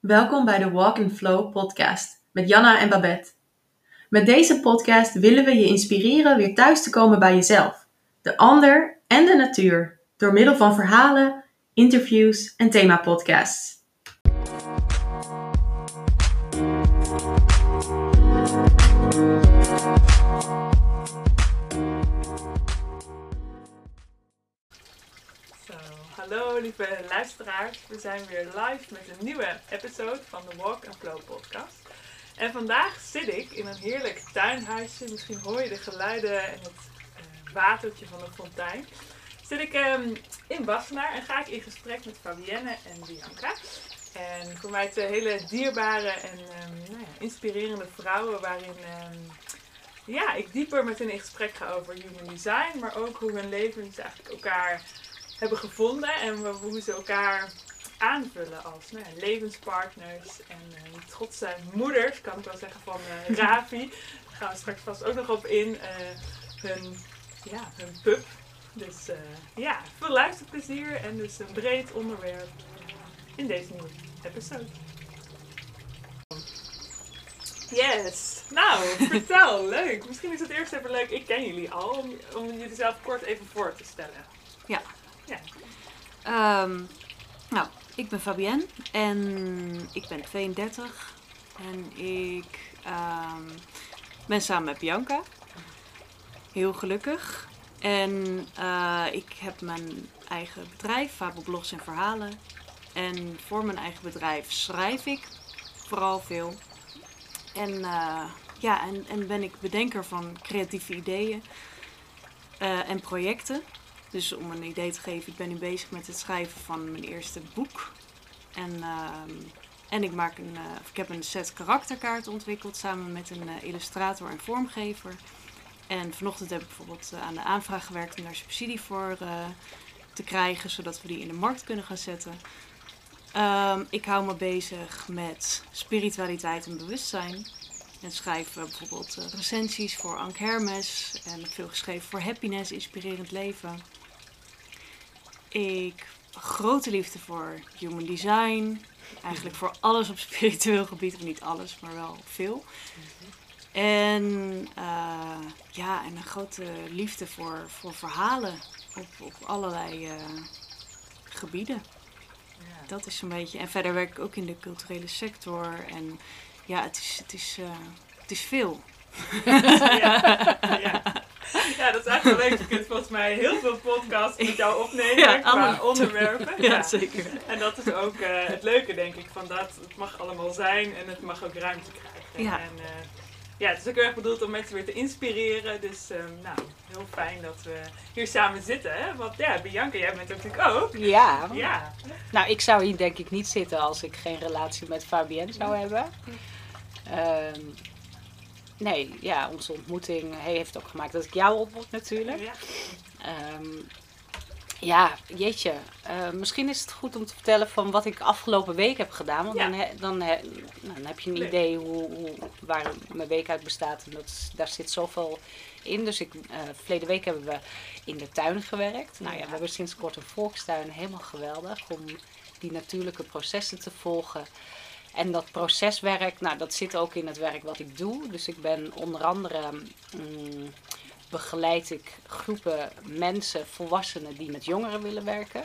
Welkom bij de Walk in Flow podcast met Janna en Babette. Met deze podcast willen we je inspireren weer thuis te komen bij jezelf, de ander en de natuur door middel van verhalen, interviews en themapodcasts. Hallo lieve luisteraars. We zijn weer live met een nieuwe episode van de Walk and Flow podcast. En vandaag zit ik in een heerlijk tuinhuisje. Misschien hoor je de geluiden en het eh, watertje van de fontein. Zit ik ehm, in Wassenaar en ga ik in gesprek met Fabienne en Bianca. En voor mij twee hele dierbare en ehm, nou ja, inspirerende vrouwen waarin ehm, ja, ik dieper met hen in gesprek ga over human design, maar ook hoe hun levens eigenlijk elkaar hebben gevonden en hoe ze elkaar aanvullen als nou ja, levenspartners en uh, trotse moeders, kan ik wel zeggen, van eh, Ravi. Daar gaan we straks vast ook nog op in. eh, hun, ja, hun pup. Dus eh, ja, veel luisterplezier en dus een breed onderwerp in deze nieuwe episode. Yes, nou vertel, leuk. Misschien is het eerst even leuk, ik ken jullie al, om, om jullie zelf kort even voor te stellen. Ja. Ehm, nou, ik ben Fabienne en ik ben 32 en ik ehm, ben samen met Bianca. Heel gelukkig. En eh, ik heb mijn eigen bedrijf, Fabel Blogs en Verhalen. En voor mijn eigen bedrijf schrijf ik vooral veel. En, eh, ja, en, en ben ik bedenker van creatieve ideeën eh, en projecten. Dus om een idee te geven, ik ben nu bezig met het schrijven van mijn eerste boek. En, ehm, en ik, maak een, eh, ik heb een set karakterkaarten ontwikkeld samen met een eh, illustrator en vormgever. En vanochtend heb ik bijvoorbeeld eh, aan de aanvraag gewerkt om daar subsidie voor te krijgen, zodat we die in de markt kunnen gaan zetten. Ehm, ik hou me bezig met spiritualiteit en bewustzijn. En schrijf bijvoorbeeld recensies voor Ank Hermes. En veel geschreven voor Happiness, Inspirerend Leven. Ik grote liefde voor human design. Eigenlijk voor alles op spiritueel gebied. Of niet alles, maar wel veel. En eh, ja, en een grote liefde voor, voor verhalen op, op allerlei eh, gebieden. Dat is zo'n beetje. En verder werk ik ook in de culturele sector. En ja, het is, het is, eh, het is veel. ja. ja. Ja, dat is eigenlijk wel leuk. Je kunt volgens mij heel veel podcasts met jou opnemen Ja, qua allemaal. onderwerpen. Ja, zeker. En dat is ook eh, het leuke, denk ik, van dat het mag allemaal zijn en het mag ook ruimte krijgen. Ja. En, eh, ja, het is ook heel erg bedoeld om mensen weer te inspireren. Dus ehm, nou, heel fijn dat we hier samen zitten. Hè? Want ja, Bianca, jij bent natuurlijk ook. Ja. Ja, nou ik zou hier denk ik niet zitten als ik geen relatie met Fabienne zou hebben. Ehm, nee, ja, onze ontmoeting heeft ook gemaakt dat ik jou ontmoet natuurlijk. ja. Ehm, ja, jeetje. Eh, misschien is het goed om te vertellen van wat ik afgelopen week heb gedaan. Want Ja. dan, he- dan, he- nou, dan heb je een idee hoe, hoe, waar mijn week uit bestaat. En dat is, daar zit zoveel in. Dus ik, eh verleden week hebben we in de tuin gewerkt. Nou ja, Ja. we hebben sinds kort een volkstuin. Helemaal geweldig om die natuurlijke processen te volgen. En dat proceswerk, nou dat zit ook in het werk wat ik doe. Dus ik ben onder andere... mm, begeleid ik groepen mensen, volwassenen die met jongeren willen werken.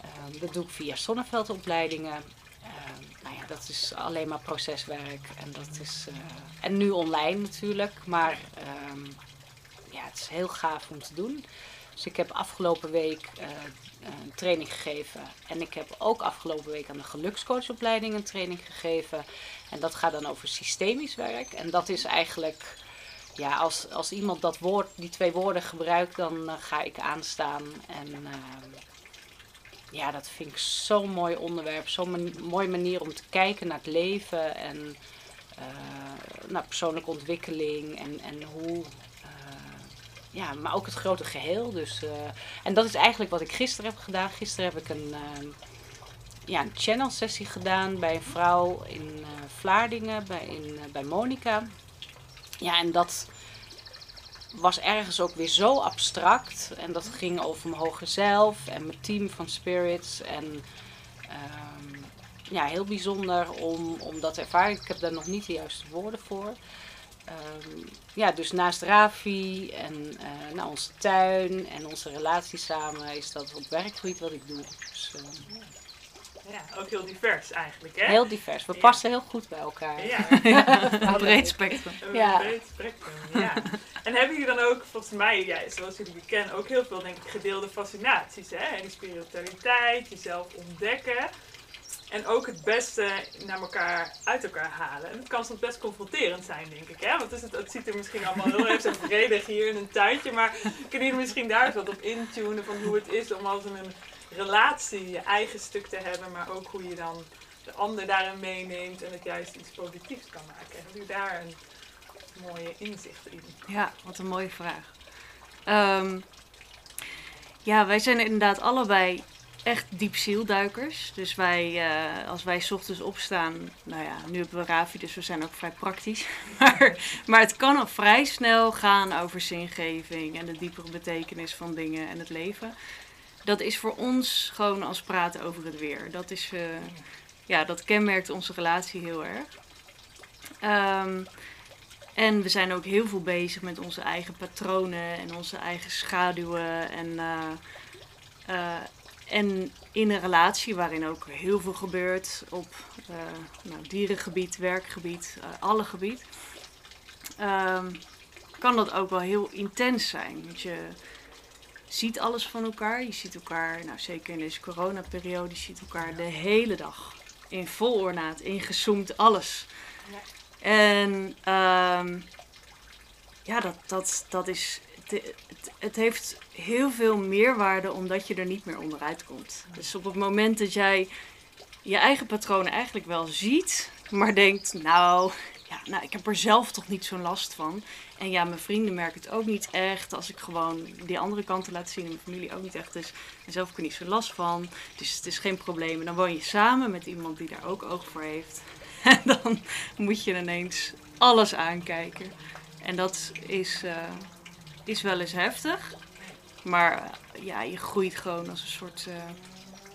Ehm, dat doe ik via zonneveldopleidingen. Ehm, nou ja, dat is alleen maar proceswerk. En, dat is, eh, en nu online natuurlijk. Maar ehm, ja, het is heel gaaf om te doen. Dus ik heb afgelopen week eh, een training gegeven. En ik heb ook afgelopen week aan de gelukscoachopleiding een training gegeven. En dat gaat dan over systemisch werk. En dat is eigenlijk ja, als, als iemand dat woord, die twee woorden gebruikt, dan eh, ga ik aanstaan. En ehm, ja, dat vind ik zo'n mooi onderwerp. Zo'n man- mooie manier om te kijken naar het leven en eh, naar persoonlijke ontwikkeling en, en hoe. Ja, maar ook het grote geheel. Dus, eh, en dat is eigenlijk wat ik gisteren heb gedaan. Gisteren heb ik een, ehm, ja, een channel sessie gedaan bij een vrouw in eh, Vlaardingen, bij, in, bij Monica. Ja, en dat was ergens ook weer zo abstract. En dat ging over mijn hoger zelf en mijn team van spirits. En ehm, ja, heel bijzonder om, om dat te ervaren. Ik heb daar nog niet de juiste woorden voor. Ehm, ja, dus naast Ravi en eh, nou, onze tuin en onze relatie samen is dat op werkgebied wat ik doe. Dus, eh, Ja, ook heel divers eigenlijk, hè? heel divers. We Ja. passen heel goed bij elkaar. Ja, Een breed spectrum. een Ja. breed spectrum, ja. En hebben jullie dan ook, volgens mij, ja, zoals jullie me kennen, ook heel veel, denk ik, gedeelde fascinaties, hè? En die spiritualiteit, jezelf ontdekken. En ook het beste naar elkaar, uit elkaar halen. En het kan soms best confronterend zijn, denk ik. Hè? Want het, het, ziet er misschien allemaal heel erg vredig hier in een tuintje. Maar kunnen jullie misschien daar eens wat op intunen van hoe het is om als een relatie je eigen stuk te hebben. Maar ook hoe je dan de ander daarin meeneemt en het juist iets positiefs kan maken. Hebben jullie daar een mooie inzicht in? Ja, wat een mooie vraag. Ehm, ja, wij zijn inderdaad allebei echt diepzielduikers. Dus wij, eh, als wij ochtends opstaan, nou ja, nu hebben we Ravi, dus we zijn ook vrij praktisch. Maar, maar het kan al vrij snel gaan over zingeving en de diepere betekenis van dingen en het leven. Dat is voor ons gewoon als praten over het weer. Dat, is, eh, ja, dat kenmerkt onze relatie heel erg. Ehm, en we zijn ook heel veel bezig met onze eigen patronen en onze eigen schaduwen. En, eh, en in een relatie waarin ook heel veel gebeurt op eh, nou, dierengebied, werkgebied, eh, alle gebied. ehm, kan dat ook wel heel intens zijn. Want je ziet alles van elkaar. Je ziet elkaar, nou zeker in deze coronaperiode, je ziet elkaar de hele dag. In vol ornaat, ingezoomd, alles. En ehm, ja, dat, dat, dat is. Het, het, heeft heel veel meerwaarde omdat je er niet meer onderuit komt. Dus op het moment dat jij je eigen patronen eigenlijk wel ziet, maar denkt, nou, ja, nou, ik heb er zelf toch niet zo'n last van. En ja, mijn vrienden merken het ook niet echt. Als ik gewoon die andere kanten laat zien en mijn familie ook niet echt. Dus zelf heb ik er niet zo last van. Dus het is geen probleem. Dan woon je samen met iemand die daar ook oog voor heeft. En dan moet je ineens alles aankijken. En dat is, eh, is wel eens heftig. Maar eh, ja, je groeit gewoon als een soort... eh,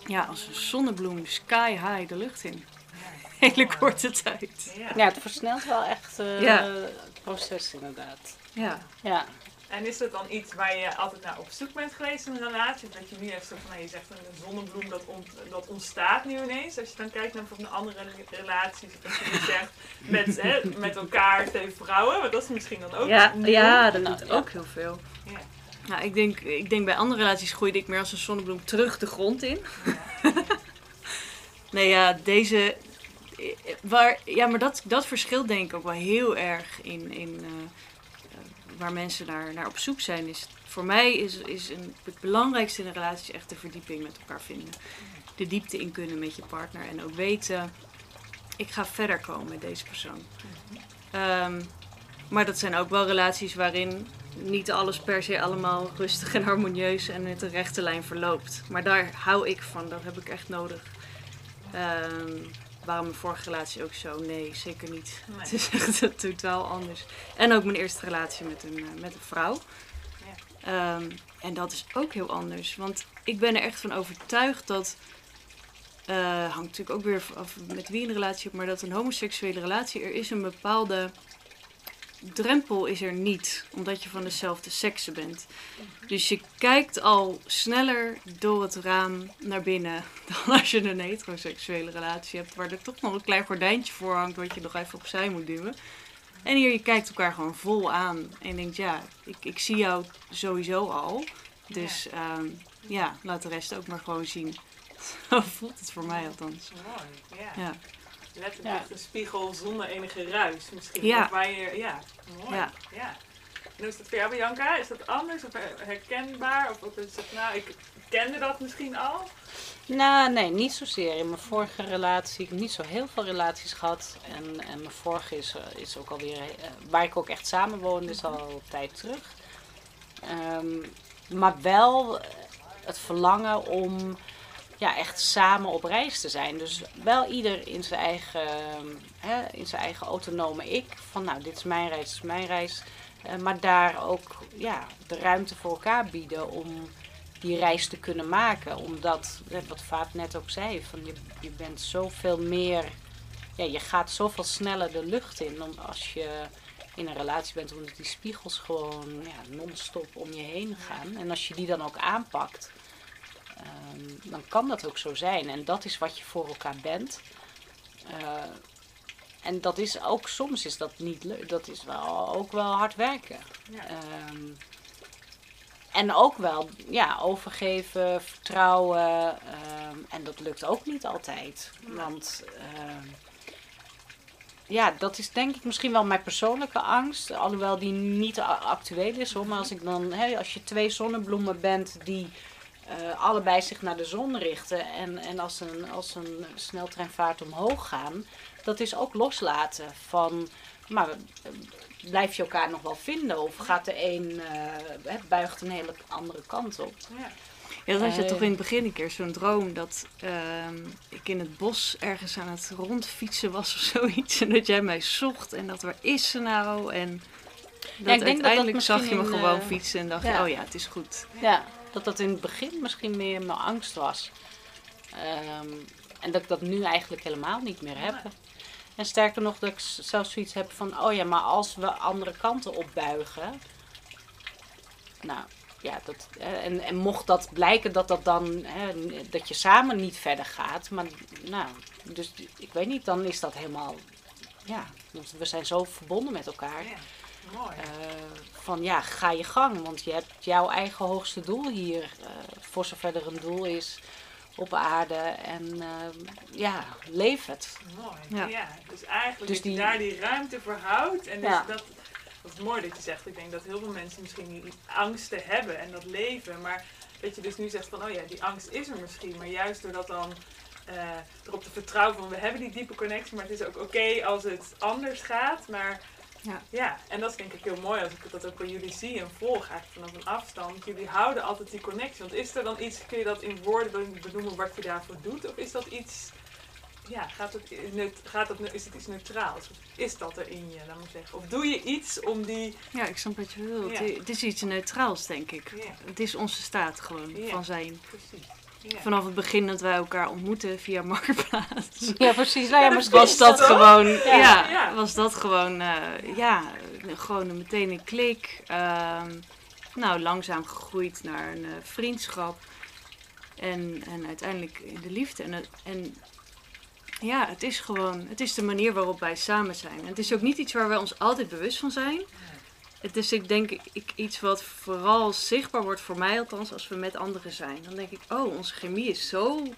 ja, als een zonnebloem sky high de lucht in. Hele korte tijd. Ja. Het versnelt wel echt eh, Ja. het proces inderdaad. Ja. Ja. En is dat dan iets waar je altijd naar op zoek bent geweest in een relatie? Of dat je nu echt zo van, nou, je zegt een zonnebloem dat, ont- dat ontstaat nu ineens. Als je dan kijkt naar bijvoorbeeld andere relaties, je zegt met, hè, met elkaar twee vrouwen, want dat is misschien dan ook Ja, nieuw. ja, dat doet ja. ook heel veel. Ja. Nou, ik denk, ik denk bij andere relaties groeide ik meer als een zonnebloem terug de grond in. nee, ja, deze. Waar, ja, maar dat, dat verschilt denk ik ook wel heel erg in, in eh, eh, waar mensen naar, naar op zoek zijn. Is, voor mij is, is een, het belangrijkste in een relatie echt de verdieping met elkaar vinden. De diepte in kunnen met je partner en ook weten, ik ga verder komen met deze persoon. Ehm, maar dat zijn ook wel relaties waarin niet alles per se allemaal rustig en harmonieus en met een rechte lijn verloopt. Maar daar hou ik van, dat heb ik echt nodig. Ehm waarom mijn vorige relatie ook zo? Nee, zeker niet. Nee. Het is echt totaal anders. En ook mijn eerste relatie met een, eh, met een vrouw. Ehm, en dat is ook heel anders. Want ik ben er echt van overtuigd dat. eh hangt natuurlijk ook weer af met wie je een relatie hebt, maar dat een homoseksuele relatie, er is een bepaalde drempel is er niet, omdat je van dezelfde seksen bent. Dus je kijkt al sneller door het raam naar binnen dan als je een heteroseksuele relatie hebt, waar er toch nog een klein gordijntje voor hangt wat je nog even opzij moet duwen. En hier, je kijkt elkaar gewoon vol aan en je denkt, ja, ik, ik zie jou sowieso al. Dus ja. ja, laat de rest ook maar gewoon zien. Zo voelt het voor mij althans. Mooi, ja. Ja. Letterlijk Ja. echt een spiegel zonder enige ruis misschien. Ja. Je, ja, mooi. Ja. Ja. En hoe is dat voor jou, Bianca? Is dat anders of herkenbaar? Of, of is het, nou, ik kende dat misschien al. Nou, nee, niet zozeer. In mijn vorige relatie, ik heb niet zo heel veel relaties gehad. En, en mijn vorige is, eh, is ook alweer, eh, waar ik ook echt samen woonde, is al een tijd terug. Ehm, maar wel het verlangen om ja, echt samen op reis te zijn. Dus wel ieder in zijn eigen, hè, in zijn eigen autonome ik. Van nou, dit is mijn reis, dit is mijn reis. Eh, maar daar ook ja, de ruimte voor elkaar bieden om die reis te kunnen maken. Omdat, wat Vaat net ook zei, van je, je bent zoveel meer, ja, je gaat zoveel sneller de lucht in dan als je in een relatie bent, omdat die spiegels gewoon ja, non-stop om je heen gaan. En als je die dan ook aanpakt, ehm, dan kan dat ook zo zijn. En dat is wat je voor elkaar bent. Eh, en dat is ook, soms is dat niet leuk. Dat is wel, ook wel hard werken. Ja. Ehm, en ook wel ja, overgeven, vertrouwen. ehm, en dat lukt ook niet altijd. Want ja, dat is denk ik misschien wel mijn persoonlijke angst. Alhoewel die niet actueel is hoor. Maar als ik dan, hè, als je twee zonnebloemen bent die eh, allebei zich naar de zon richten. En, en als, een, als een sneltreinvaart omhoog gaan. Dat is ook loslaten van. Maar eh, blijf je elkaar nog wel vinden? Of gaat de een, eh, hè, buigt een hele andere kant op? Ja. Ja, dat had je toch in het begin een keer zo'n droom dat ehm, ik in het bos ergens aan het rondfietsen was of zoiets. En dat jij mij zocht en dat waar is ze nou? En dat denk dat dat uiteindelijk zag je me in, gewoon fietsen en dacht ja. je, oh ja, het is goed. Ja, dat dat in het begin misschien meer mijn angst was. Ehm, en dat ik dat nu eigenlijk helemaal niet meer heb. En sterker nog, dat ik zelfs zoiets heb van: oh ja, maar als we andere kanten opbuigen. Nou ja, dat, en, en mocht dat blijken dat dat dan, hè, dat je samen niet verder gaat. Maar nou, dus ik weet niet, dan is dat helemaal, ja, we zijn zo verbonden met elkaar. Ja. Mooi. Eh, van ja, ga je gang, want je hebt jouw eigen hoogste doel hier, eh, voor zover er een doel is op aarde. En eh, ja, leef het. Mooi. Ja. Ja. Dus eigenlijk Dus dat je die- daar die ruimte voor houdt. En dus Ja. dat, dat is mooi dat je zegt. Ik denk dat heel veel mensen misschien die angsten hebben en dat leven. Maar dat je dus nu zegt van, oh ja, die angst is er misschien. Maar juist door dat dan eh, erop te vertrouwen van, we hebben die diepe connectie. Maar het is ook oké als het anders gaat. Maar Ja. ja, en dat is denk ik heel mooi als ik dat ook bij jullie zie en volg eigenlijk vanaf een afstand. Jullie houden altijd die connectie. Want is er dan iets, kun je dat in woorden benoemen wat je daarvoor doet? Of is dat iets ja, gaat het, gaat het, is het iets neutraals? Of is dat er in je, laat maar zeggen? Of doe je iets om die... Ja, ik snap wat je bedoelt. Ja. Het is iets neutraals, denk ik. Ja, Het is onze staat gewoon van zijn. precies. Ja. Vanaf het begin dat wij elkaar ontmoeten via Marktplaats. Ja, precies. Nou ja, maar was dat gewoon, Ja. was dat gewoon, eh, ja, gewoon meteen een klik. Ehm, nou, langzaam gegroeid naar een eh, vriendschap. En, en uiteindelijk in de liefde. En, en ja, het is gewoon, het is de manier waarop wij samen zijn. En het is ook niet iets waar wij ons altijd bewust van zijn. Het is, ik denk, ik, iets wat vooral zichtbaar wordt voor mij althans als we met anderen zijn. Dan denk ik, oh, onze chemie is zo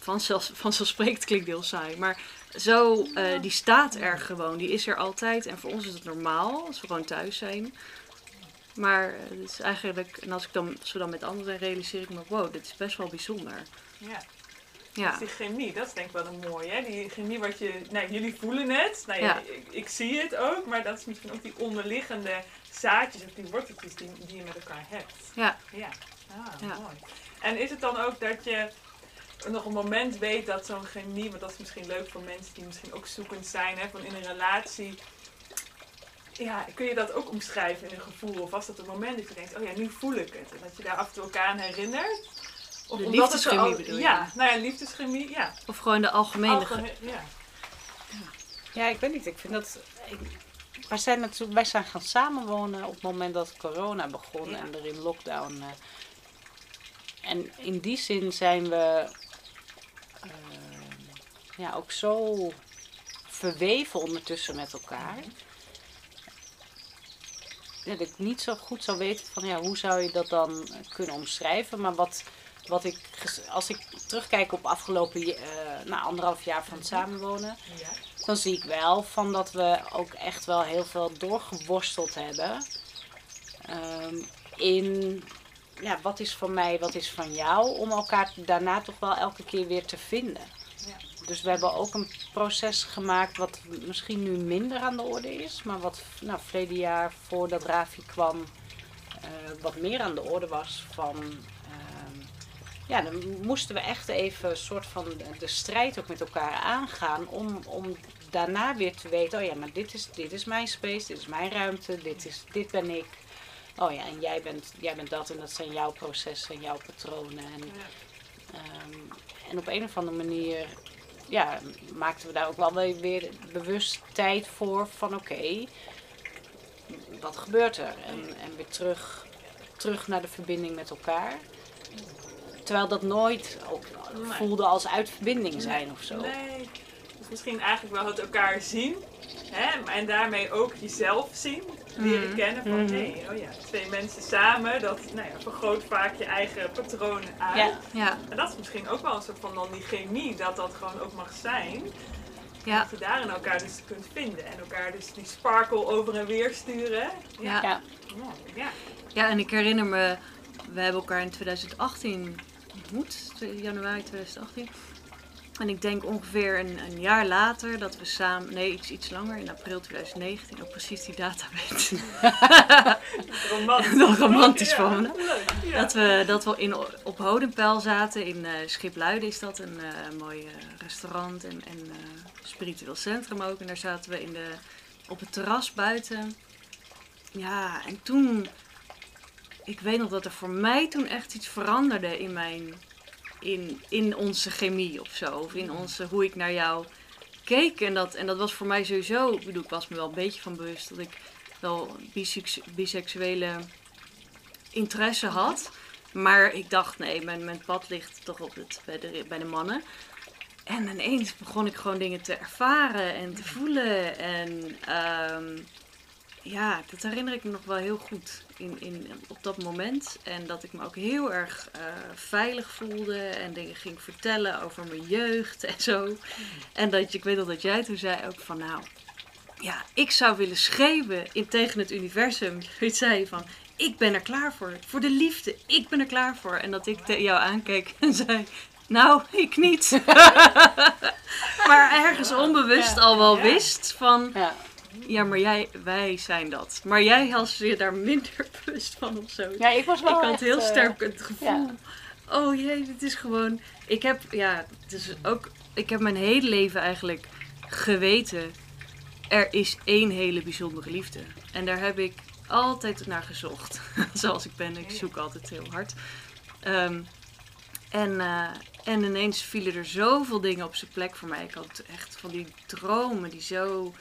vanzelf, vanzelfsprekend klinkt heel saai, maar zo, eh, die staat er gewoon. Die is er altijd en voor ons is het normaal als we gewoon thuis zijn. Maar eh, het is eigenlijk, en als, ik dan, als we dan met anderen zijn, realiseer ik me, wow, dit is best wel bijzonder. Ja. Ja, Dus die chemie, dat is denk ik wel een mooie. Hè? Die chemie wat je, nou, jullie voelen het, nou, ja. Ik, ik zie het ook, maar dat is misschien ook die onderliggende zaadjes of die worteltjes die, die je met elkaar hebt. ja. Ja, ah, Ja. mooi. En is het dan ook dat je nog een moment weet dat zo'n chemie, want dat is misschien leuk voor mensen die misschien ook zoekend zijn, hè, van in een relatie. Ja, kun je dat ook omschrijven in een gevoel? Of was dat het moment dat je denkt, oh ja, nu voel ik het. En dat je daar af en toe elkaar aan herinnert? Of De omdat het zo liefdeschemie al- bedoel je? Ja, nou ja, liefdeschemie, ja. Of gewoon de algemene. ge- Algemeen, ja. Ja, ik weet niet. Ik vind dat. Ik, wij, zijn natuurlijk, wij zijn gaan samenwonen op het moment dat corona begon Ja. en er in lockdown. eh, en in die zin zijn we eh, ja, ook zo verweven ondertussen met elkaar. Ja, dat ik niet zo goed zou weten van ja, hoe zou je dat dan kunnen omschrijven. Maar wat, wat ik, als ik terugkijk op afgelopen eh na anderhalf jaar van het samenwonen ja. dan zie ik wel van dat we ook echt wel heel veel doorgeworsteld hebben. Ehm, in ja, wat is van mij, wat is van jou, om elkaar daarna toch wel elke keer weer te vinden. Ja. Dus we hebben ook een proces gemaakt wat misschien nu minder aan de orde is, maar wat nou, verleden jaar voordat Rafi kwam, eh, wat meer aan de orde was van. Ja, dan moesten we echt even een soort van de, strijd ook met elkaar aangaan om, om daarna weer te weten, oh ja, maar dit is, dit is mijn space, dit is mijn ruimte, dit, is, dit ben ik. oh ja, en jij bent, jij bent dat en dat zijn jouw processen en jouw patronen. En, Ja. ehm, en op een of andere manier ja, maakten we daar ook wel weer, weer bewust tijd voor van oké, wat gebeurt er? En, en weer terug, terug naar de verbinding met elkaar. Terwijl dat nooit ook voelde als uit verbinding zijn of zo. Nee. Dus misschien eigenlijk wel het elkaar zien. Hè? En daarmee ook jezelf zien. Leren Mhm. kennen van, hé, oh ja, twee mensen samen, dat nou ja, vergroot vaak je eigen patronen uit. Ja. Ja, En dat is misschien ook wel een soort van dan die chemie, dat dat gewoon ook mag zijn. ja, Dat je daarin elkaar dus kunt vinden. En elkaar dus die sparkle over en weer sturen. ja. Ja. Ja. ja. Ja, en ik herinner me, we hebben elkaar in 2018 ontmoet, januari 2018. En ik denk ongeveer een, een jaar later dat we samen, nee iets, iets langer, in april 2019, ook precies die data weet. Romantisch. Romantisch Ja, van me. leuk, ja. Dat we, dat we in, op Hodenpijl zaten, in eh Schipluiden is dat, een eh, mooi eh, restaurant en, en spiritueel centrum ook. En daar zaten we in de, op het terras buiten. Ja, en toen, ik weet nog dat er voor mij toen echt iets veranderde in mijn, in, in onze chemie of zo. Of in onze, hoe ik naar jou keek. En dat, en dat was voor mij sowieso, ik bedoel, ik was me wel een beetje van bewust dat ik wel bisex- biseksuele interesse had. Maar ik dacht, nee, mijn, mijn pad ligt toch op het, bij, de, bij de mannen. En ineens begon ik gewoon dingen te ervaren en te voelen. En ehm, ja, dat herinner ik me nog wel heel goed in, in, op dat moment. En dat ik me ook heel erg eh, veilig voelde en dingen ging vertellen over mijn jeugd en zo. En dat je, ik weet nog dat jij toen zei ook van nou, ja, ik zou willen schreeuwen in, tegen het universum. Zoiets zei je van, ik ben er klaar voor. Voor de liefde, ik ben er klaar voor. En dat ik te- jou aankeek en zei, nou, ik niet. maar ergens onbewust al wel wist van, Ja. Ja, maar jij, wij zijn dat. Maar jij was je daar minder bewust van of zo. ja, ik was wel ik had echt, heel eh, sterk het gevoel. ja. Oh jee, dit is gewoon. Ik heb, ja, het is ook. Ik heb mijn hele leven eigenlijk geweten. Er is één hele bijzondere liefde. En daar heb ik altijd naar gezocht. Zoals ik ben, ik zoek altijd heel hard. Ehm, en, eh, en ineens vielen er zoveel dingen op zijn plek voor mij. Ik had echt van die dromen die zo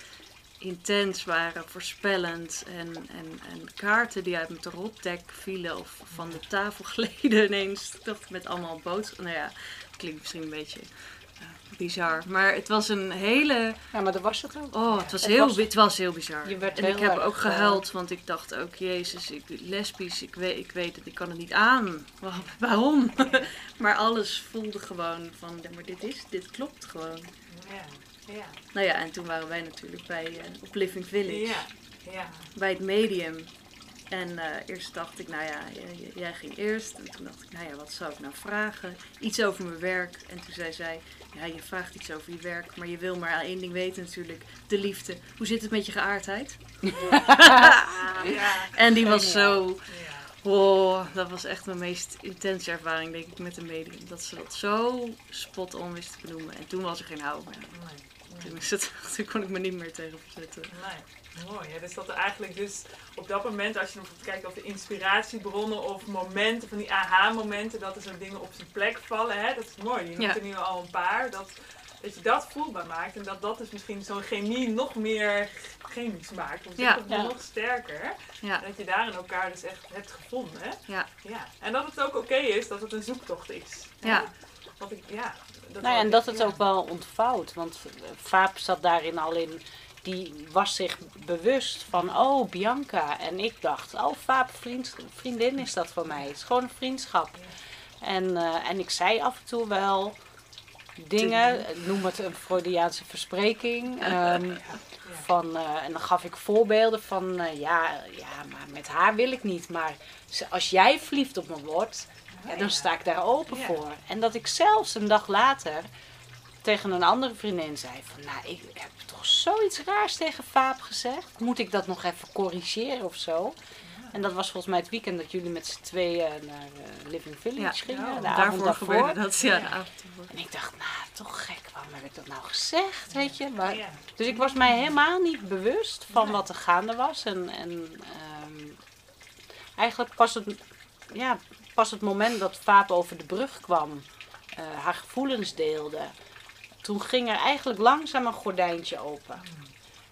intens waren, voorspellend. En, en, en kaarten die uit mijn tarotdek vielen of van de tafel gleden ineens. Ik dacht met allemaal boodschappen. Nou ja, klinkt misschien een beetje eh, bizar. Maar het was een hele... Ja, maar dat was het ook. Oh, het was, Het heel, was- het was heel bizar. Je werd en ik heb ook eh, gehuild, want ik dacht ook, jezus, ik, lesbisch, ik weet, ik weet het, ik kan het niet aan. Wa- Waarom? maar alles voelde gewoon van, ja, maar dit is, dit klopt gewoon. Ja. Ja. Nou ja, en toen waren wij natuurlijk bij, op Living Village, Ja. Ja. bij het medium. En eh, eerst dacht ik, nou ja, jij, jij ging eerst. En toen dacht ik, nou ja, wat zou ik nou vragen? Iets over mijn werk. En toen zei zij, ja, je vraagt iets over je werk, maar je wil maar één ding weten natuurlijk, de liefde. Hoe zit het met je geaardheid? Ja. En die was zo, oh, dat was echt mijn meest intense ervaring, denk ik, met een medium. Dat ze dat zo spot on wist te benoemen. En toen was er geen hou meer. Nee. Toen, is het, toen kon ik me niet meer tegen verzetten. Nee, mooi. Ja, dus dat er eigenlijk dus op dat moment, als je nog bijvoorbeeld kijkt of de inspiratiebronnen of momenten, van die aha-momenten, dat er zo dingen op zijn plek vallen. Hè? Dat is mooi. Je noemt Ja. er nu al een paar. Dat, dat je dat voelbaar maakt en dat dat dus misschien zo'n chemie nog meer chemisch maakt. Of Ja. nog, Ja. nog sterker. Ja, dat je daarin elkaar dus echt hebt gevonden. Hè? ja, Ja. En dat het ook oké is dat het een zoektocht is. hè? Ja. Want ik, ja. Dat Nou ja, en dat het ja. ook wel ontvouwt. Want Vaap zat daarin al in. Die was zich bewust van, oh Bianca. En ik dacht, oh Vaap, vriend, vriendin is dat voor mij. Het is gewoon een vriendschap. En, eh, en ik zei af en toe wel dingen, noem het een Freudiaanse verspreking. ehm, van, eh, en dan gaf ik voorbeelden van, eh, ja, ja, maar met haar wil ik niet. Maar als jij verliefd op me wordt, ja, dan sta ik daar open voor. En dat ik zelfs een dag later tegen een andere vriendin zei van, nou, ik heb toch zoiets raars tegen Vaap gezegd. Moet ik dat nog even corrigeren of zo? En dat was volgens mij het weekend dat jullie met z'n tweeën naar eh, Living Village Ja. gingen. Ja, de daarvoor, avond daarvoor. gebeurde dat. Ja, de avond ervoor. En ik dacht, nou, toch gek, waarom heb ik dat nou gezegd, weet je? Maar, dus ik was mij helemaal niet bewust van wat er gaande was. En, en, ehm, eigenlijk pas het, ja, pas het moment dat Vaap over de brug kwam, eh, haar gevoelens deelde, toen ging er eigenlijk langzaam een gordijntje open.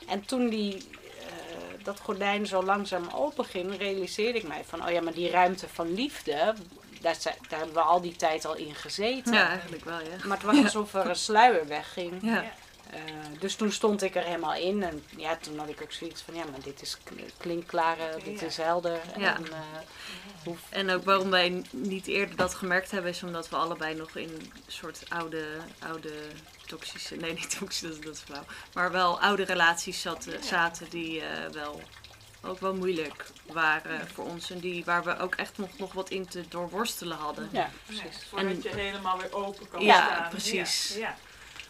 En toen die, eh, dat gordijn zo langzaam open ging, realiseerde ik mij van, oh ja, maar die ruimte van liefde, daar, daar hebben we al die tijd al in gezeten. Ja, eigenlijk wel, ja. Maar het was alsof er een sluier wegging. Ja, Eh, dus toen stond ik er helemaal in. En ja, toen had ik ook zoiets van, ja, maar dit is klinkklaar, eh, dit Ja. is helder. Ja. En, eh, hoe, En ook waarom wij niet eerder dat gemerkt hebben, is omdat we allebei nog in een soort oude, oude toxische, nee niet toxische, dat, is- dat is flauw, maar wel oude relaties zaten, zaten die eh, wel ook wel moeilijk waren voor ons en die, waar we ook echt nog, nog wat in te doorworstelen hadden. ja, Ja, precies. voordat En- je helemaal weer open kan Ja, staan. precies. Ja, ja.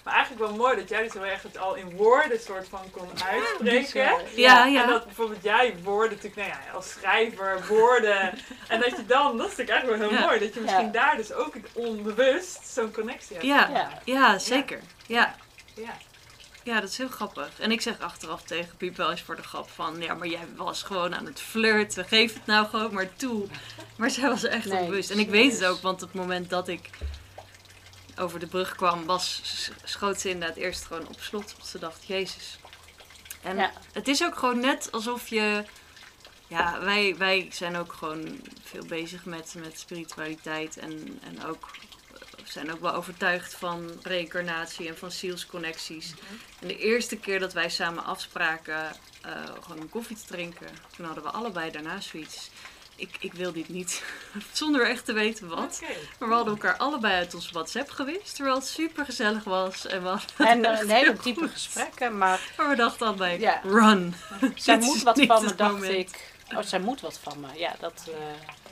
Maar eigenlijk wel mooi dat jij dus heel erg het al in woorden soort van kon uitspreken. Ja, ja. En dat bijvoorbeeld jij woorden natuurlijk, nou ja, als schrijver, woorden. en dat je dan, dat is natuurlijk eigenlijk wel heel Ja. mooi, dat je misschien Ja. daar dus ook onbewust zo'n connectie hebt. Ja, Ja. ja, zeker. Ja. Ja. Ja, dat is heel grappig. En ik zeg achteraf tegen Piep wel eens voor de grap van... Ja, maar jij was gewoon aan het flirten. Geef het nou gewoon maar toe. Maar zij was echt Nee, onbewust. En ik weet het ook, want op het moment dat ik over de brug kwam... Was, schoot ze inderdaad eerst gewoon op slot. Want ze dacht, jezus. En Ja. het is ook gewoon net alsof je... Ja, wij, wij zijn ook gewoon veel bezig met, met spiritualiteit. En, en ook we zijn ook wel overtuigd van reïncarnatie en van zielsconnecties. En de eerste keer dat wij samen afspraken eh, gewoon om koffie te drinken, toen hadden we allebei daarna zoiets. Ik, ik wil dit niet, zonder echt te weten wat. Maar we hadden elkaar allebei uit ons WhatsApp gewist, terwijl het super gezellig was. En we, En echt eh, een hele diepe gesprekken, maar Maar we dachten allebei, Ja. run. zij moet wat van me, dacht moment. ik. Oh, zij moet wat van me. Ja, dat... eh,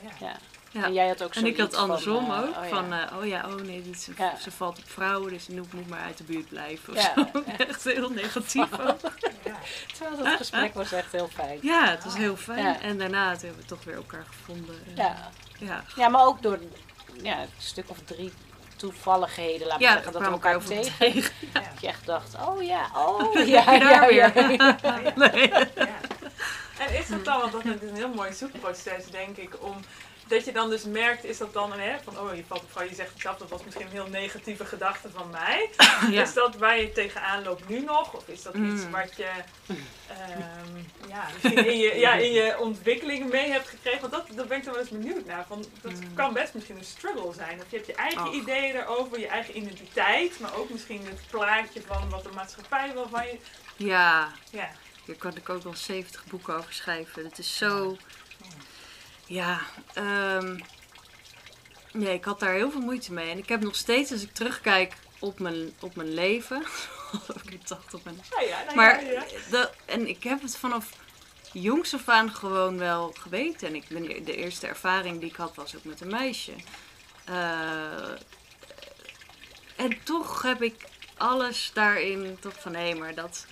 Ja. ja. Ja. En jij had ook En ik had van, andersom eh, ook. oh ja. Van, eh, oh ja, oh nee, dit Ja. ze valt op vrouwen, dus moet, moet maar uit de buurt blijven. Of Ja, zo. Echt heel negatief ook. Ja. Terwijl dat gesprek was echt heel fijn. Ja, het was heel fijn. Ja. En daarna hebben we toch weer elkaar gevonden. En, Ja. ja. Ja, maar ook door ja, een stuk of drie toevalligheden, laat Ja, zeggen, dat we elkaar over tegen. Dat je echt dacht, oh ja, oh Ja, ja, ja. Nee. En is dat dan, want dat is een heel mooi zoekproces denk ik, om dat je dan dus merkt, is dat dan hè, van oh je valt op vrouw, je zegt zelf, dat was misschien een heel negatieve gedachte van mij. Ja. Is dat waar je tegenaan loopt nu nog? Of is dat iets Mm. wat je ehm, ja, in je, ja, in je ontwikkeling mee hebt gekregen? Want dat, dat ben ik dan wel eens benieuwd naar. Van, dat Mm. kan best misschien een struggle zijn. Of je hebt je eigen Och. ideeën erover, je eigen identiteit, maar ook misschien het plaatje van wat de maatschappij wil van je. ja, Ja. hier kan ik ook wel 70 boeken over schrijven. Het is zo... Ja, ehm nee, ik had daar heel veel moeite mee. En ik heb nog steeds, als ik terugkijk op mijn, op mijn leven... ik dacht op mijn Ja, ja, nou Maar ja, ja. de, en ik heb het vanaf jongs af aan gewoon wel geweten. En ik ben, de eerste ervaring die ik had was ook met een meisje. Eh, en toch heb ik alles daarin toch van hé, maar dat,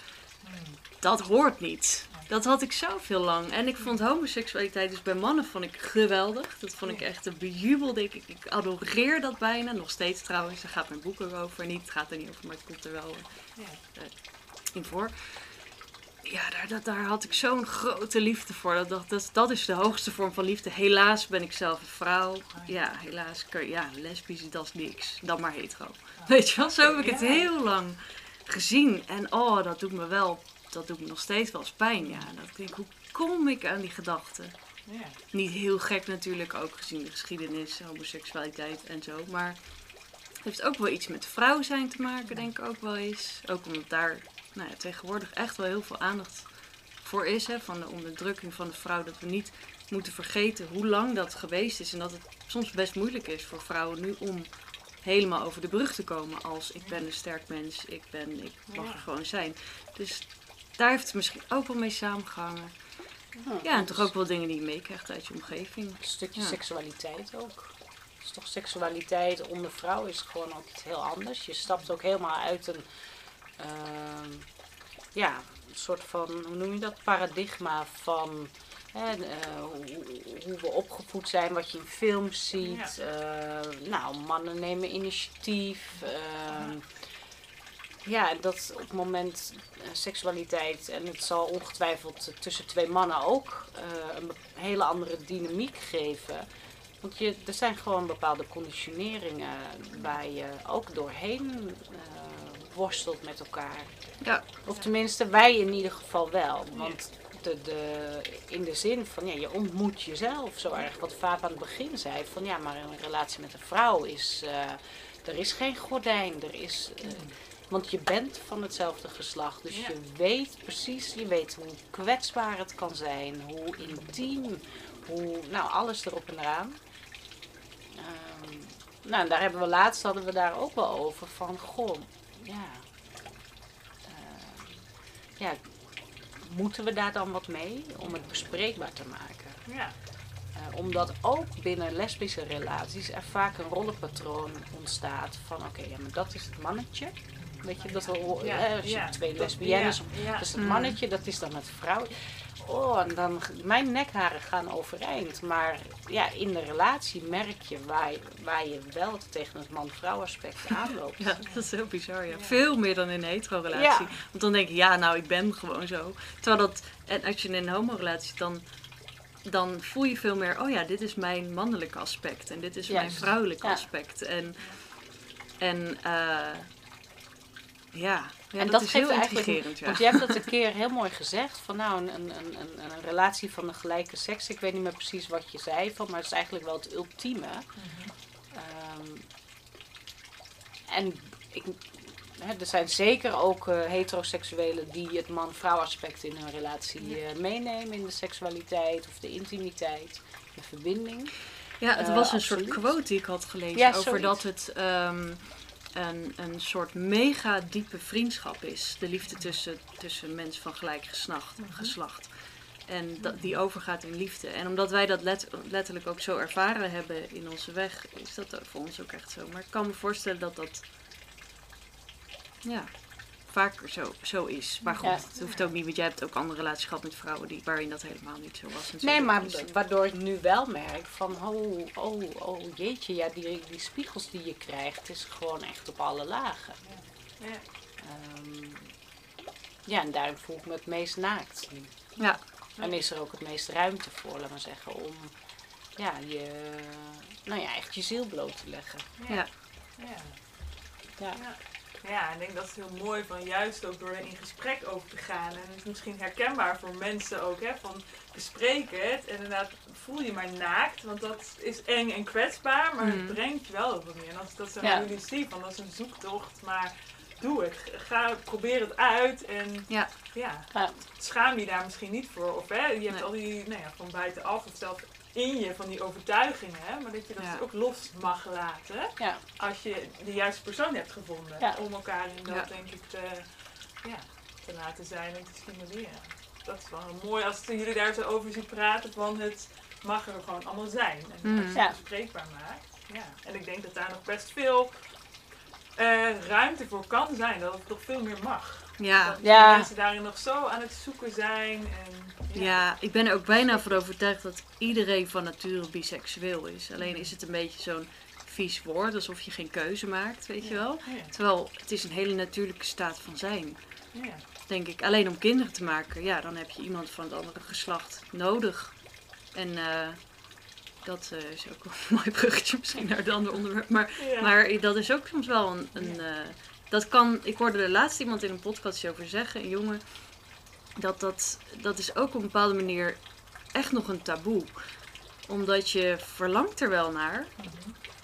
dat hoort niet. Dat had ik zoveel lang. En ik vond homoseksualiteit dus bij mannen vond ik geweldig. Dat vond ik echt een bejubelde. Ik, ik adoreer dat bijna. Nog steeds trouwens. Daar gaat mijn boek ook over. Niet, het gaat er niet over, maar het komt er wel Ja. in voor. Ja, daar, dat, daar had ik zo'n grote liefde voor. Dat, dacht, dat, dat is de hoogste vorm van liefde. Helaas ben ik zelf een vrouw. Ja, helaas. kun je- Ja, lesbisch, dat is niks. Dan maar hetero. Weet je wel, zo heb ik het heel lang gezien. En oh, dat doet me wel, dat doet me nog steeds wel eens pijn. Ja, dat ik denk, hoe kom ik aan die gedachten? Ja. Niet heel gek natuurlijk, ook gezien de geschiedenis, homoseksualiteit en zo. Maar het heeft ook wel iets met vrouw zijn te maken, denk ik ook wel eens. Ook omdat daar nou ja, tegenwoordig echt wel heel veel aandacht voor is. Hè, van de onderdrukking van de vrouw. Dat we niet moeten vergeten hoe lang dat geweest is. En dat het soms best moeilijk is voor vrouwen nu om helemaal over de brug te komen. Als ik ben een sterk mens, ik, ben, ik mag er gewoon zijn. Dus daar heeft het misschien ook wel mee samengehangen. Ja, en toch ook wel dingen die je meekrijgt uit je omgeving. Een stukje Ja. seksualiteit ook. Dus toch seksualiteit onder vrouw is gewoon ook iets heel anders. Je stapt ook helemaal uit een, ehm, ja, een soort van, hoe noem je dat, paradigma van hè, eh, hoe, hoe we opgevoed zijn, wat je in films ziet. Eh, nou, mannen nemen initiatief. ehm, ja, dat op het moment eh, seksualiteit, en het zal ongetwijfeld tussen twee mannen ook eh, een hele andere dynamiek geven. Want je, er zijn gewoon bepaalde conditioneringen waar je ook doorheen eh, worstelt met elkaar. Ja. Of tenminste, wij in ieder geval wel. Want de, de, in de zin van, ja, je ontmoet jezelf zo erg. Wat Vaap aan het begin zei, van ja, maar een relatie met een vrouw is... er is geen gordijn, er is... want je bent van hetzelfde geslacht, dus Ja. je weet precies, je weet hoe kwetsbaar het kan zijn, hoe intiem, hoe, nou alles erop en eraan. Ehm, nou, en daar hebben we laatst hadden we daar ook wel over van, goh, ja, eh, ja, moeten we daar dan wat mee om het bespreekbaar te maken? Ja. Eh, omdat ook binnen lesbische relaties er vaak een rollenpatroon ontstaat van oké, ja, maar dat is het mannetje. Weet je, dat we, Ja, hè, als je ja. twee lesbiennes, ja, dat is het Mm. mannetje, dat is dan het vrouw. Oh, en dan, mijn nekharen gaan overeind. Maar ja, in de relatie merk je waar, je- waar je wel tegen het man-vrouw aspect aanloopt. Ja, dat is heel bizar. Ja. Veel meer dan in een hetero-relatie. Ja. Want dan denk je, ja, nou, ik ben gewoon zo. Terwijl dat, en als je in een homo-relatie zit, dan, dan voel je veel meer, oh ja, dit is mijn mannelijke aspect. En dit is mijn Juist. vrouwelijke Ja. aspect. En, en eh, ja, ja, en dat, dat is geeft heel eigenlijk, intrigerend. Ja. want je hebt dat een keer heel mooi gezegd, van nou, een, een, een, een, relatie van de gelijke seks, ik weet niet meer precies wat je zei, van, maar het is eigenlijk wel het ultieme. Ehm, en ik, er zijn zeker ook eh, heteroseksuelen die het man-vrouw aspect in hun relatie eh, meenemen, in de seksualiteit of de intimiteit, de verbinding. Ja, het Eh, was een soort absoluut. quote die ik had gelezen Ja, over zoiets. dat het ehm, een, een soort mega diepe vriendschap is. De liefde tussen, tussen mensen van gelijk geslacht. Mhm. geslacht. En dat, die overgaat in liefde. En omdat wij dat let- letterlijk ook zo ervaren hebben in onze weg, is dat voor ons ook echt zo. Maar ik kan me voorstellen dat dat ja, vaker zo, zo is. Maar goed, Ja. het hoeft ook niet, want jij hebt ook andere relaties gehad met vrouwen die, waarin dat helemaal niet zo was. Nee, maar waardoor ik nu wel merk van, oh, oh, oh jeetje, ja, die, die spiegels die je krijgt, is gewoon echt op alle lagen. Ja. Ehm, ja, en daarin voel ik me het meest naakt. nu. ja, En is er ook het meest ruimte voor, laat maar zeggen, om ja, je, nou ja, echt je ziel bloot te leggen. ja. Ja. Ja. Ja. Ik denk dat is heel mooi van juist ook door er in gesprek over te gaan. En het is misschien herkenbaar voor mensen ook, hè, van bespreken het. En inderdaad, voel je maar naakt, want dat is eng en kwetsbaar, maar het brengt je wel wat meer. En als ik dat zo Ja. jullie zie, van dat is een zoektocht, maar doe het. Ga, probeer het uit en Ja. ja, Ja. schaam je daar misschien niet voor. Of hè, je hebt Nee. al die, nou ja, van buitenaf of zelf in je van die overtuigingen, maar dat je dat Ja. ook los mag laten Ja. als je de juiste persoon hebt gevonden. Ja. Om elkaar in dat denk ik te, ja, te laten zijn en te stimuleren. Dat is wel mooi als jullie daar zo over zien praten van het mag er gewoon allemaal zijn. En Mhm. als je het bespreekbaar maakt. Ja. En ik denk dat daar nog best veel eh, ruimte voor kan zijn. Dat het nog veel meer mag. Ja. Dat Ja. mensen daarin nog zo aan het zoeken zijn. En, ja. Ja, ik ben er ook bijna van overtuigd dat iedereen van nature biseksueel is. Alleen is het een beetje zo'n vies woord, alsof je geen keuze maakt, weet je wel. Ja. Terwijl het is een hele natuurlijke staat van zijn, Ja. denk ik. Alleen om kinderen te maken, ja, dan heb je iemand van het andere geslacht nodig. En eh, dat eh, is ook wel een mooi bruggetje misschien naar het andere onderwerp. Maar, Ja. maar dat is ook soms wel een... een eh, dat kan, ik hoorde er laatst iemand in een podcast over zeggen, een jongen, dat, dat dat is ook op een bepaalde manier echt nog een taboe. Omdat je verlangt er wel naar.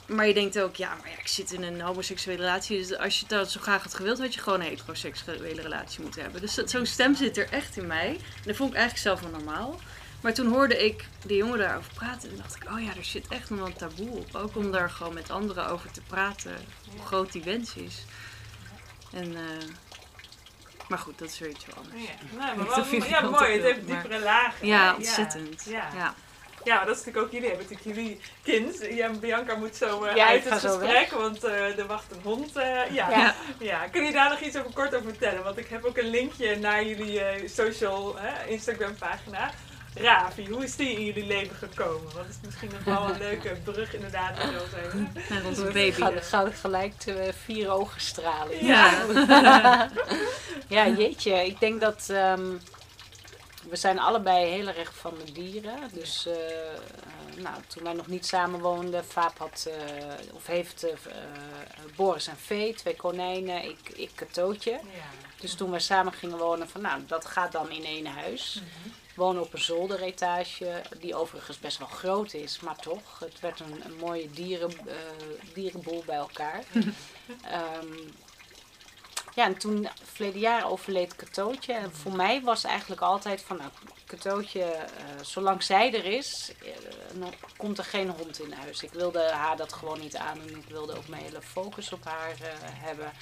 Maar je denkt ook, ja, maar ja, ik zit in een homoseksuele relatie. Dus als je dat zo graag had gewild, had je gewoon een heteroseksuele relatie moeten hebben. Dus zo'n stem zit er echt in mij. En dat vond ik eigenlijk zelf wel normaal. Maar toen hoorde ik de jongen daarover praten. En dacht ik, oh ja, er zit echt nog wel een taboe op. Ook om daar gewoon met anderen over te praten. Hoe groot die wens is. En, eh, maar goed, dat is weer iets anders. Ja, nee, Niet maar wel, ja, mooi. Het heeft maar- diepere lagen. Ja, hè? ontzettend. Ja. Ja. Ja, maar dat is natuurlijk ook jullie hebben natuurlijk jullie kind. Ja, Bianca moet zo eh, Ja, uit het gesprek, want eh, er wacht een hond. eh, ja. Ja. Ja. kun je daar nog iets over kort over vertellen? Want ik heb ook een linkje naar jullie eh, social hè, Instagram pagina. Ravi, hoe is die in jullie leven gekomen? Want het is misschien nog wel een leuke brug inderdaad. zijn. Naar onze We baby. gaan, gaan gelijk de vier ogen stralen. Ja. Ja, jeetje. Ik denk dat ehm, we zijn allebei heel erg van de dieren. Dus eh, eh, nou, toen wij nog niet samen woonden, Vaap had, eh, of heeft eh, eh, Boris en Vee, twee konijnen, ik, ik Katootje. Ja. Dus toen we samen gingen wonen, van nou, dat gaat dan in één huis. Wonen op een zolderetage, die overigens best wel groot is, maar toch. Het werd een, een mooie dieren, eh, dierenboel bij elkaar. Ehm, ja, en toen, verleden jaar overleed Katootje. En voor mij was eigenlijk altijd van, nou, Katootje, eh, zolang zij er is, eh, dan komt er geen hond in huis. Ik wilde haar dat gewoon niet aan en ik wilde ook mijn hele focus op haar eh, hebben.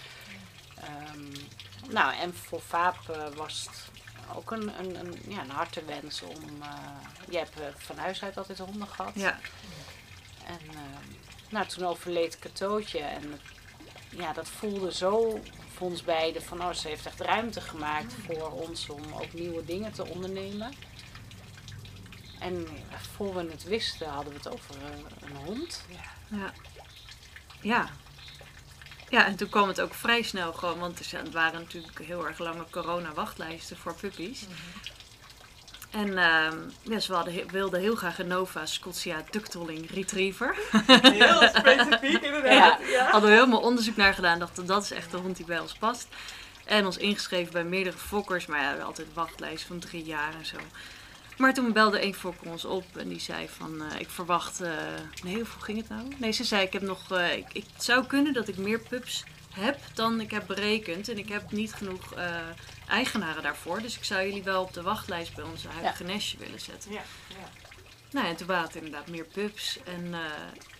Ehm, nou, en voor Vaap eh, was het ook een, een, een, ja, een harte wens om... eh je hebt eh, van huis uit altijd honden gehad. Ja, En ehm, nou, toen overleed Katootje en ja, dat voelde zo voor ons beiden van oh, ze heeft echt ruimte gemaakt voor ons om ook nieuwe dingen te ondernemen. En voor we het wisten hadden we het over eh, een hond. ja. Ja. Ja, en toen kwam het ook vrij snel gewoon, want er waren natuurlijk heel erg lange corona-wachtlijsten voor puppies. En ehm ja, ze hadden, wilden heel graag een Nova Scotia Ductolling Retriever. Heel specifiek inderdaad. Ja. Hadden we helemaal onderzoek naar gedaan. Dachten dat is echt de hond die bij ons past. En ons ingeschreven bij meerdere fokkers. Maar ja, we hadden altijd wachtlijst van drie jaar en zo. Maar toen belde een fokker ons op en die zei van eh, ik verwacht. eh, nee, hoeveel ging het nou? Nee, ze zei ik heb nog. eh, ik, ik het zou kunnen dat ik meer pups heb dan ik heb berekend. En ik heb niet genoeg eigenaren daarvoor. Dus ik zou jullie wel op de wachtlijst bij onze huidige nestje willen zetten. Ja, ja. Nou, en toen waren het inderdaad meer pups. En,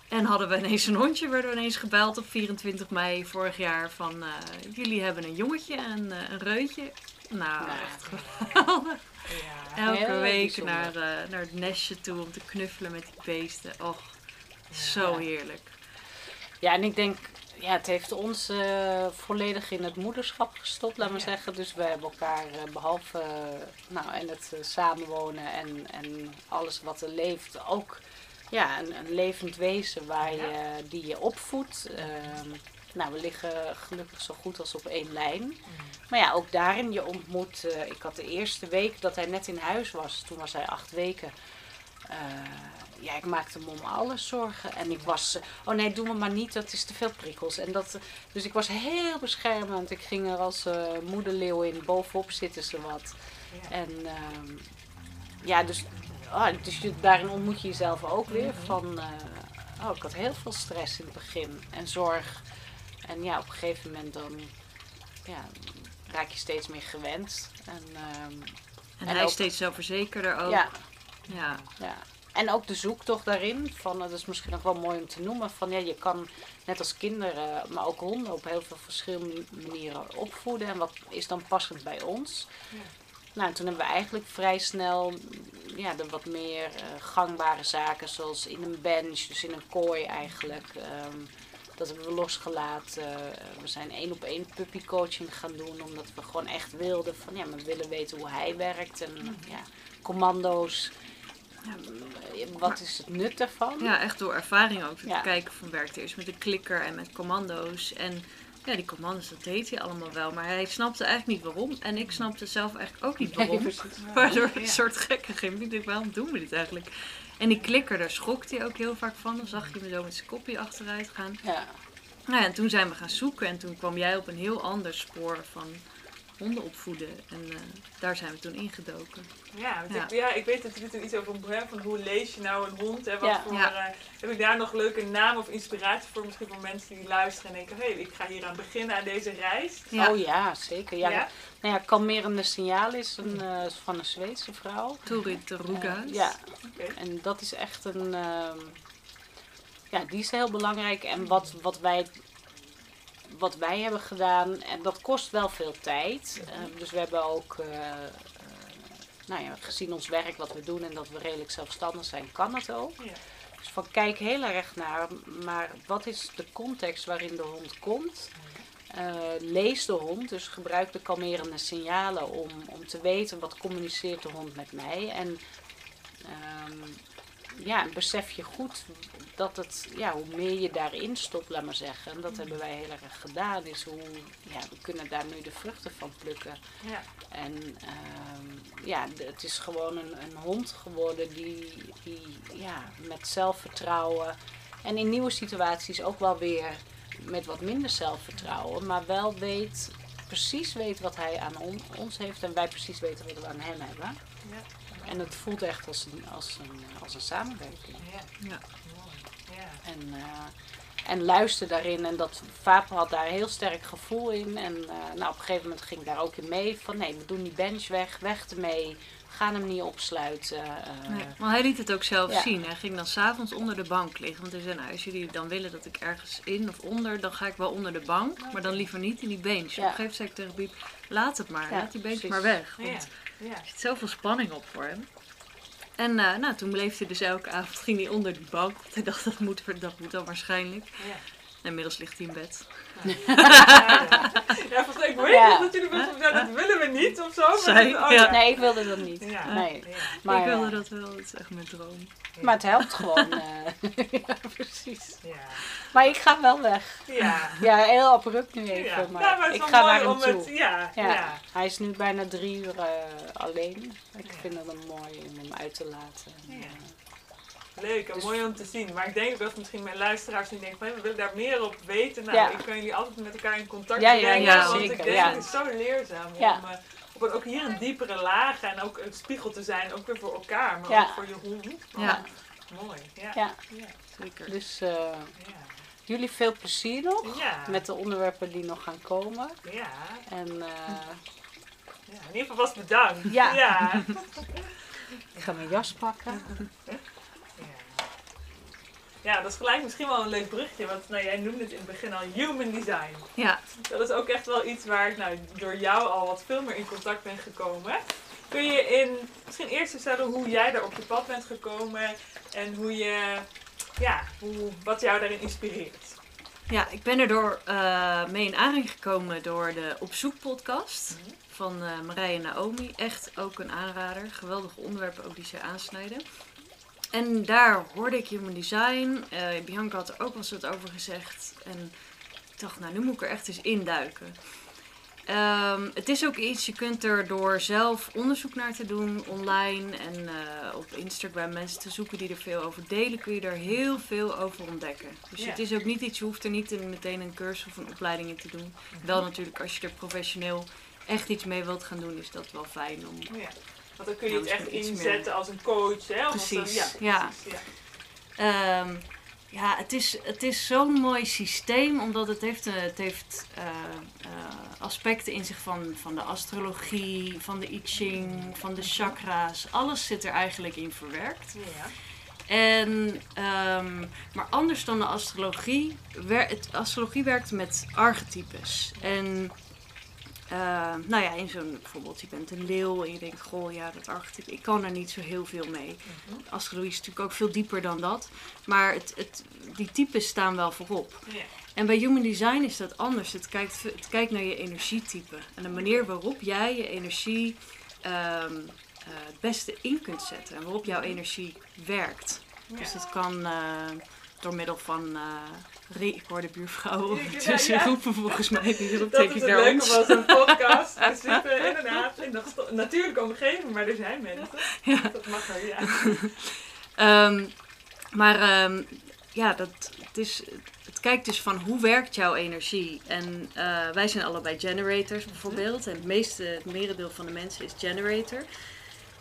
en hadden we ineens een hondje. Werden we ineens gebeld op 24 mei vorig jaar. Van, jullie hebben een jongetje en een reutje. Nou, Nou, echt geweldig. Ja. Elke heel week bijzonder. naar, eh, naar het nestje toe om te knuffelen met die beesten. Och, zo heerlijk. Ja, en ik denk, ja, het heeft ons eh, volledig in het moederschap gestopt, laat maar Ja. zeggen. Dus we hebben elkaar, eh, behalve eh, nou, en het samenwonen en, en alles wat er leeft, ook ja, een, een levend wezen waar je, die je opvoedt. Nou, we liggen gelukkig zo goed als op één lijn. Maar ja, ook daarin, je ontmoet. eh, ik had de eerste week dat hij net in huis was, toen was hij acht weken. Eh, ja, ik maakte me om alles zorgen. En ik was, eh, oh nee, doe me maar niet, dat is te veel prikkels. En dat, dus ik was heel beschermend. Ik ging er als moederleeuw in, bovenop zitten ze wat. Ja. En ehm, ja, dus, ah, dus je- daarin ontmoet je jezelf ook weer van, eh, oh, ik had heel veel stress in het begin en zorg. En ja, op een gegeven moment dan, ja, raak je steeds meer gewend. En, ehm, En, En hij ook- is steeds zelfverzekerder ook. ja, ja. ja. En ook de zoektocht daarin, van, dat is misschien nog wel mooi om te noemen, van ja, je kan net als kinderen, maar ook honden op heel veel verschillende manieren opvoeden. En wat is dan passend bij ons? Ja. Nou, en toen hebben we eigenlijk vrij snel ja, de wat meer eh, gangbare zaken, zoals in een bench, dus in een kooi eigenlijk. ehm, dat hebben we losgelaten. Eh, we zijn één op één puppycoaching gaan doen, omdat we gewoon echt wilden van ja, we willen weten hoe hij werkt en ja, commando's. Eh, Wat is het nut daarvan? Ja, echt door ervaring ook. Ja. Te kijken van werkte eerst met een klikker en met commando's. En ja, die commando's, dat deed hij allemaal wel. Maar hij snapte eigenlijk niet waarom. En ik snapte zelf eigenlijk ook niet Nee, waarom. precies. Waardoor ik Ja. een soort gekke ging. Ik dacht, waarom doen we dit eigenlijk? En die klikker, daar schrok hij ook heel vaak van. Dan zag je me zo met zijn kopje achteruit gaan. Ja. Nou ja, en toen zijn we gaan zoeken. En toen kwam jij op een heel ander spoor van honden opvoeden. En eh, daar zijn we toen ingedoken. Ja, want Ja. Ik, ja, ik weet natuurlijk iets over hè, van hoe lees je nou een hond. Hè, wat Ja. voor, Ja. eh, heb ik daar nog leuke naam of inspiratie voor? Misschien voor mensen die luisteren en denken, hé, hey, ik ga hier aan beginnen aan deze reis. Ja. Oh ja, zeker. Ja, Ja? Nou ja, kalmerende signaal is een, eh, van een Zweedse vrouw. Torit de Ruga's. Ja, Oké. en dat is echt een. ehm, ja, die is heel belangrijk. En wat, wat, wij, wat wij hebben gedaan, en dat kost wel veel tijd. Eh, dus we hebben ook. eh, eh, nou ja, gezien ons werk, wat we doen en dat we redelijk zelfstandig zijn, kan het ook. Ja. Dus van kijk heel erg naar, maar wat is de context waarin de hond komt? Eh, lees de hond, dus gebruik de kalmerende signalen om, om te weten wat communiceert de hond met mij. En ehm, ja, besef je goed dat het, ja, hoe meer je daarin stopt, laat maar zeggen. En dat hebben wij heel erg gedaan. Is hoe, ja, we kunnen daar nu de vruchten van plukken. Ja. En ehm, ja, het is gewoon een, een hond geworden die, die ja, met zelfvertrouwen en in nieuwe situaties ook wel weer met wat minder zelfvertrouwen, maar wel weet, precies weet wat hij aan on- ons heeft en wij precies weten wat we aan hem hebben. Ja. En het voelt echt als een, als een, als een samenwerking. Ja. Ja. En, eh, en luister daarin. En dat Vaap had daar heel sterk gevoel in. En eh, nou, op een gegeven moment ging ik daar ook in mee. Van nee, we doen die bench weg, weg ermee. Gaan hem niet opsluiten. eh, Nee, maar hij liet het ook zelf Ja. zien. Hij ging dan s'avonds onder de bank liggen. Want hij zei, nou, als jullie dan willen dat ik ergens in of onder, dan ga ik wel onder de bank. Maar dan liever niet in die bench. Op een gegeven moment zei ik tegen Biep, laat het maar. Ja, laat die bench precies. maar weg. Want Ja. er zit zoveel spanning op voor hem. En eh, nou, toen bleef hij dus elke avond ging hij onder die bank. Want hij dacht, dat moet, dat moet dan waarschijnlijk. Ja. En inmiddels ligt hij in bed. Ja, volgens mij, ik weet Ja. nog dat jullie wel zeiden, dat willen we niet of zo. maar Zij, dat- oh, ja. Nee, ik wilde dat niet. Ja. Nee. Ja. Maar, ik wilde eh, dat wel, dat is echt mijn droom. maar het helpt gewoon. eh, ja, precies. Ja. Maar ik ga wel weg. Ja. Ja, heel abrupt nu even. Ja. Maar, Ja, maar het ik is ga wel naar mooi hem om toe. het... Ja, Ja. ja. Hij is nu bijna drie uur eh, alleen. Ik Ja. vind het een mooi om hem uit te laten. En, Ja. Leuk en Dus- mooi om te zien. Maar ik denk ook dat misschien mijn luisteraars nu denken van "Hé, we willen daar meer op weten. Nou, Ja. ik kan jullie altijd met elkaar in contact Ja, ja, brengen. ja, want zeker, ik denk ja. het is zo leerzaam Ja. om eh, op een, ook hier een diepere laag en ook een spiegel te zijn. Ook weer voor elkaar, maar Ja. ook voor je hond. Ja, Mooi. Ja. Ja. Ja. zeker. Dus eh, Ja. jullie veel plezier nog Ja. met de onderwerpen die nog gaan komen. Ja. En eh, Ja, in ieder geval vast bedankt. Ja. Ja. ik ga mijn jas pakken. Ja. Dat is gelijk misschien wel een leuk brugje, want nou, jij noemde het in het begin al human design. Ja, Dat is ook echt wel iets waar ik nou, door jou al wat veel meer in contact ben gekomen. Kun je in, misschien eerst vertellen hoe jij daar op je pad bent gekomen en hoe je, ja, hoe, wat jou daarin inspireert? Ja, ik ben er door, eh, mee in aanraking gekomen door de Op Zoek podcast Mhm. van eh Marije en Naomi. Echt ook een aanrader. Geweldige onderwerpen ook die zij aansnijden. En daar hoorde ik Human Design. Eh, Bianca had er ook wel eens wat over gezegd. En ik dacht, nou nu moet ik er echt eens induiken. Ehm, het is ook iets, je kunt er door zelf onderzoek naar te doen online en eh, op Instagram mensen te zoeken die er veel over delen, kun je er heel veel over ontdekken. Dus het is ook niet iets, je hoeft er niet meteen een cursus of een opleiding in te doen. Wel natuurlijk, als je er professioneel echt iets mee wilt gaan doen, is dat wel fijn om. Want dan kun je Ja, het echt inzetten als een coach, hè? Precies, ja, ja. precies, ja. Ehm, ja, het is, het is zo'n mooi systeem, omdat het heeft, eh, het heeft eh, eh, aspecten in zich van, van de astrologie, van de I Ching, van de chakra's. Alles zit er eigenlijk in verwerkt. Ja. En, ehm, maar anders dan de astrologie, wer, het, astrologie werkt met archetypes. En eh, nou ja, in zo'n bijvoorbeeld, je bent een leeuw en je denkt, goh, ja, dat archetype, ik kan er niet zo heel veel mee. Mhm. Astrologie is natuurlijk ook veel dieper dan dat. Maar het, het, die types staan wel voorop. En bij Human Design is dat anders. Het kijkt, het kijkt naar je energietype. En de manier waarop jij je energie ehm, eh, het beste in kunt zetten. En waarop jouw energie werkt. Dus dat kan eh, door middel van... re- ik hoor de buurvrouw Ja, ondertussen ja. roepen volgens mij. Roept Dat het naar leuke ons. van zo'n podcast. We zitten inderdaad in de natuurlijke omgeving, maar er zijn mensen. Ja. Dat mag er, ja. Ehm, maar ehm, ja, dat, het, is, het kijkt dus van hoe werkt jouw energie. En eh, wij zijn allebei generators bijvoorbeeld. En het meeste, het merendeel van de mensen is generator.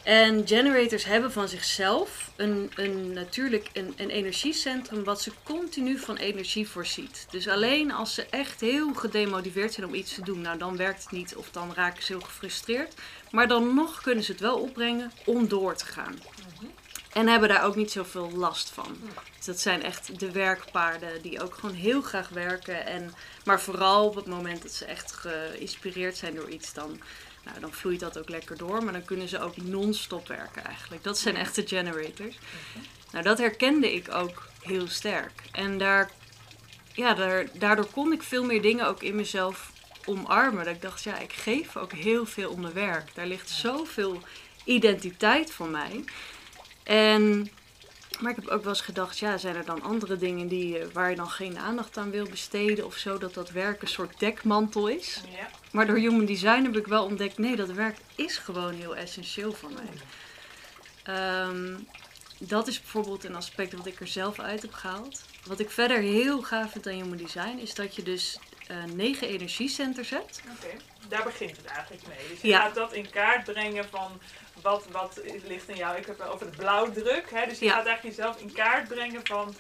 En generators hebben van zichzelf een, een natuurlijk een, een energiecentrum wat ze continu van energie voorziet. Dus alleen als ze echt heel gedemotiveerd zijn om iets te doen, nou dan werkt het niet of dan raken ze heel gefrustreerd. Maar dan nog kunnen ze het wel opbrengen om door te gaan. En hebben daar ook niet zoveel last van. Dus dat zijn echt de werkpaarden die ook gewoon heel graag werken. En, maar vooral op het moment dat ze echt geïnspireerd zijn door iets, dan, nou, dan vloeit dat ook lekker door. Maar dan kunnen ze ook non-stop werken eigenlijk. Dat zijn echte generators. Nou, dat herkende ik ook heel sterk. En daar, ja, daar, daardoor kon ik veel meer dingen ook in mezelf omarmen. Dat ik dacht, ja, ik geef ook heel veel om mijn werk. Daar ligt zoveel identiteit van mij. En, maar ik heb ook wel eens gedacht, ja, zijn er dan andere dingen die, eh, waar je dan geen aandacht aan wil besteden of zo, dat dat werk een soort dekmantel is? Ja. Maar door human design heb ik wel ontdekt, nee, dat werk is gewoon heel essentieel voor mij. Ehm, dat is bijvoorbeeld een aspect wat ik er zelf uit heb gehaald. Wat ik verder heel gaaf vind aan human design, is dat je dus negen energiecenters hebt. Oké, daar begint het eigenlijk mee. Dus je Ja. gaat dat in kaart brengen van wat, wat ligt in jou. Ik heb het over de blauwdruk. Hè? Dus je Ja. gaat eigenlijk jezelf in kaart brengen van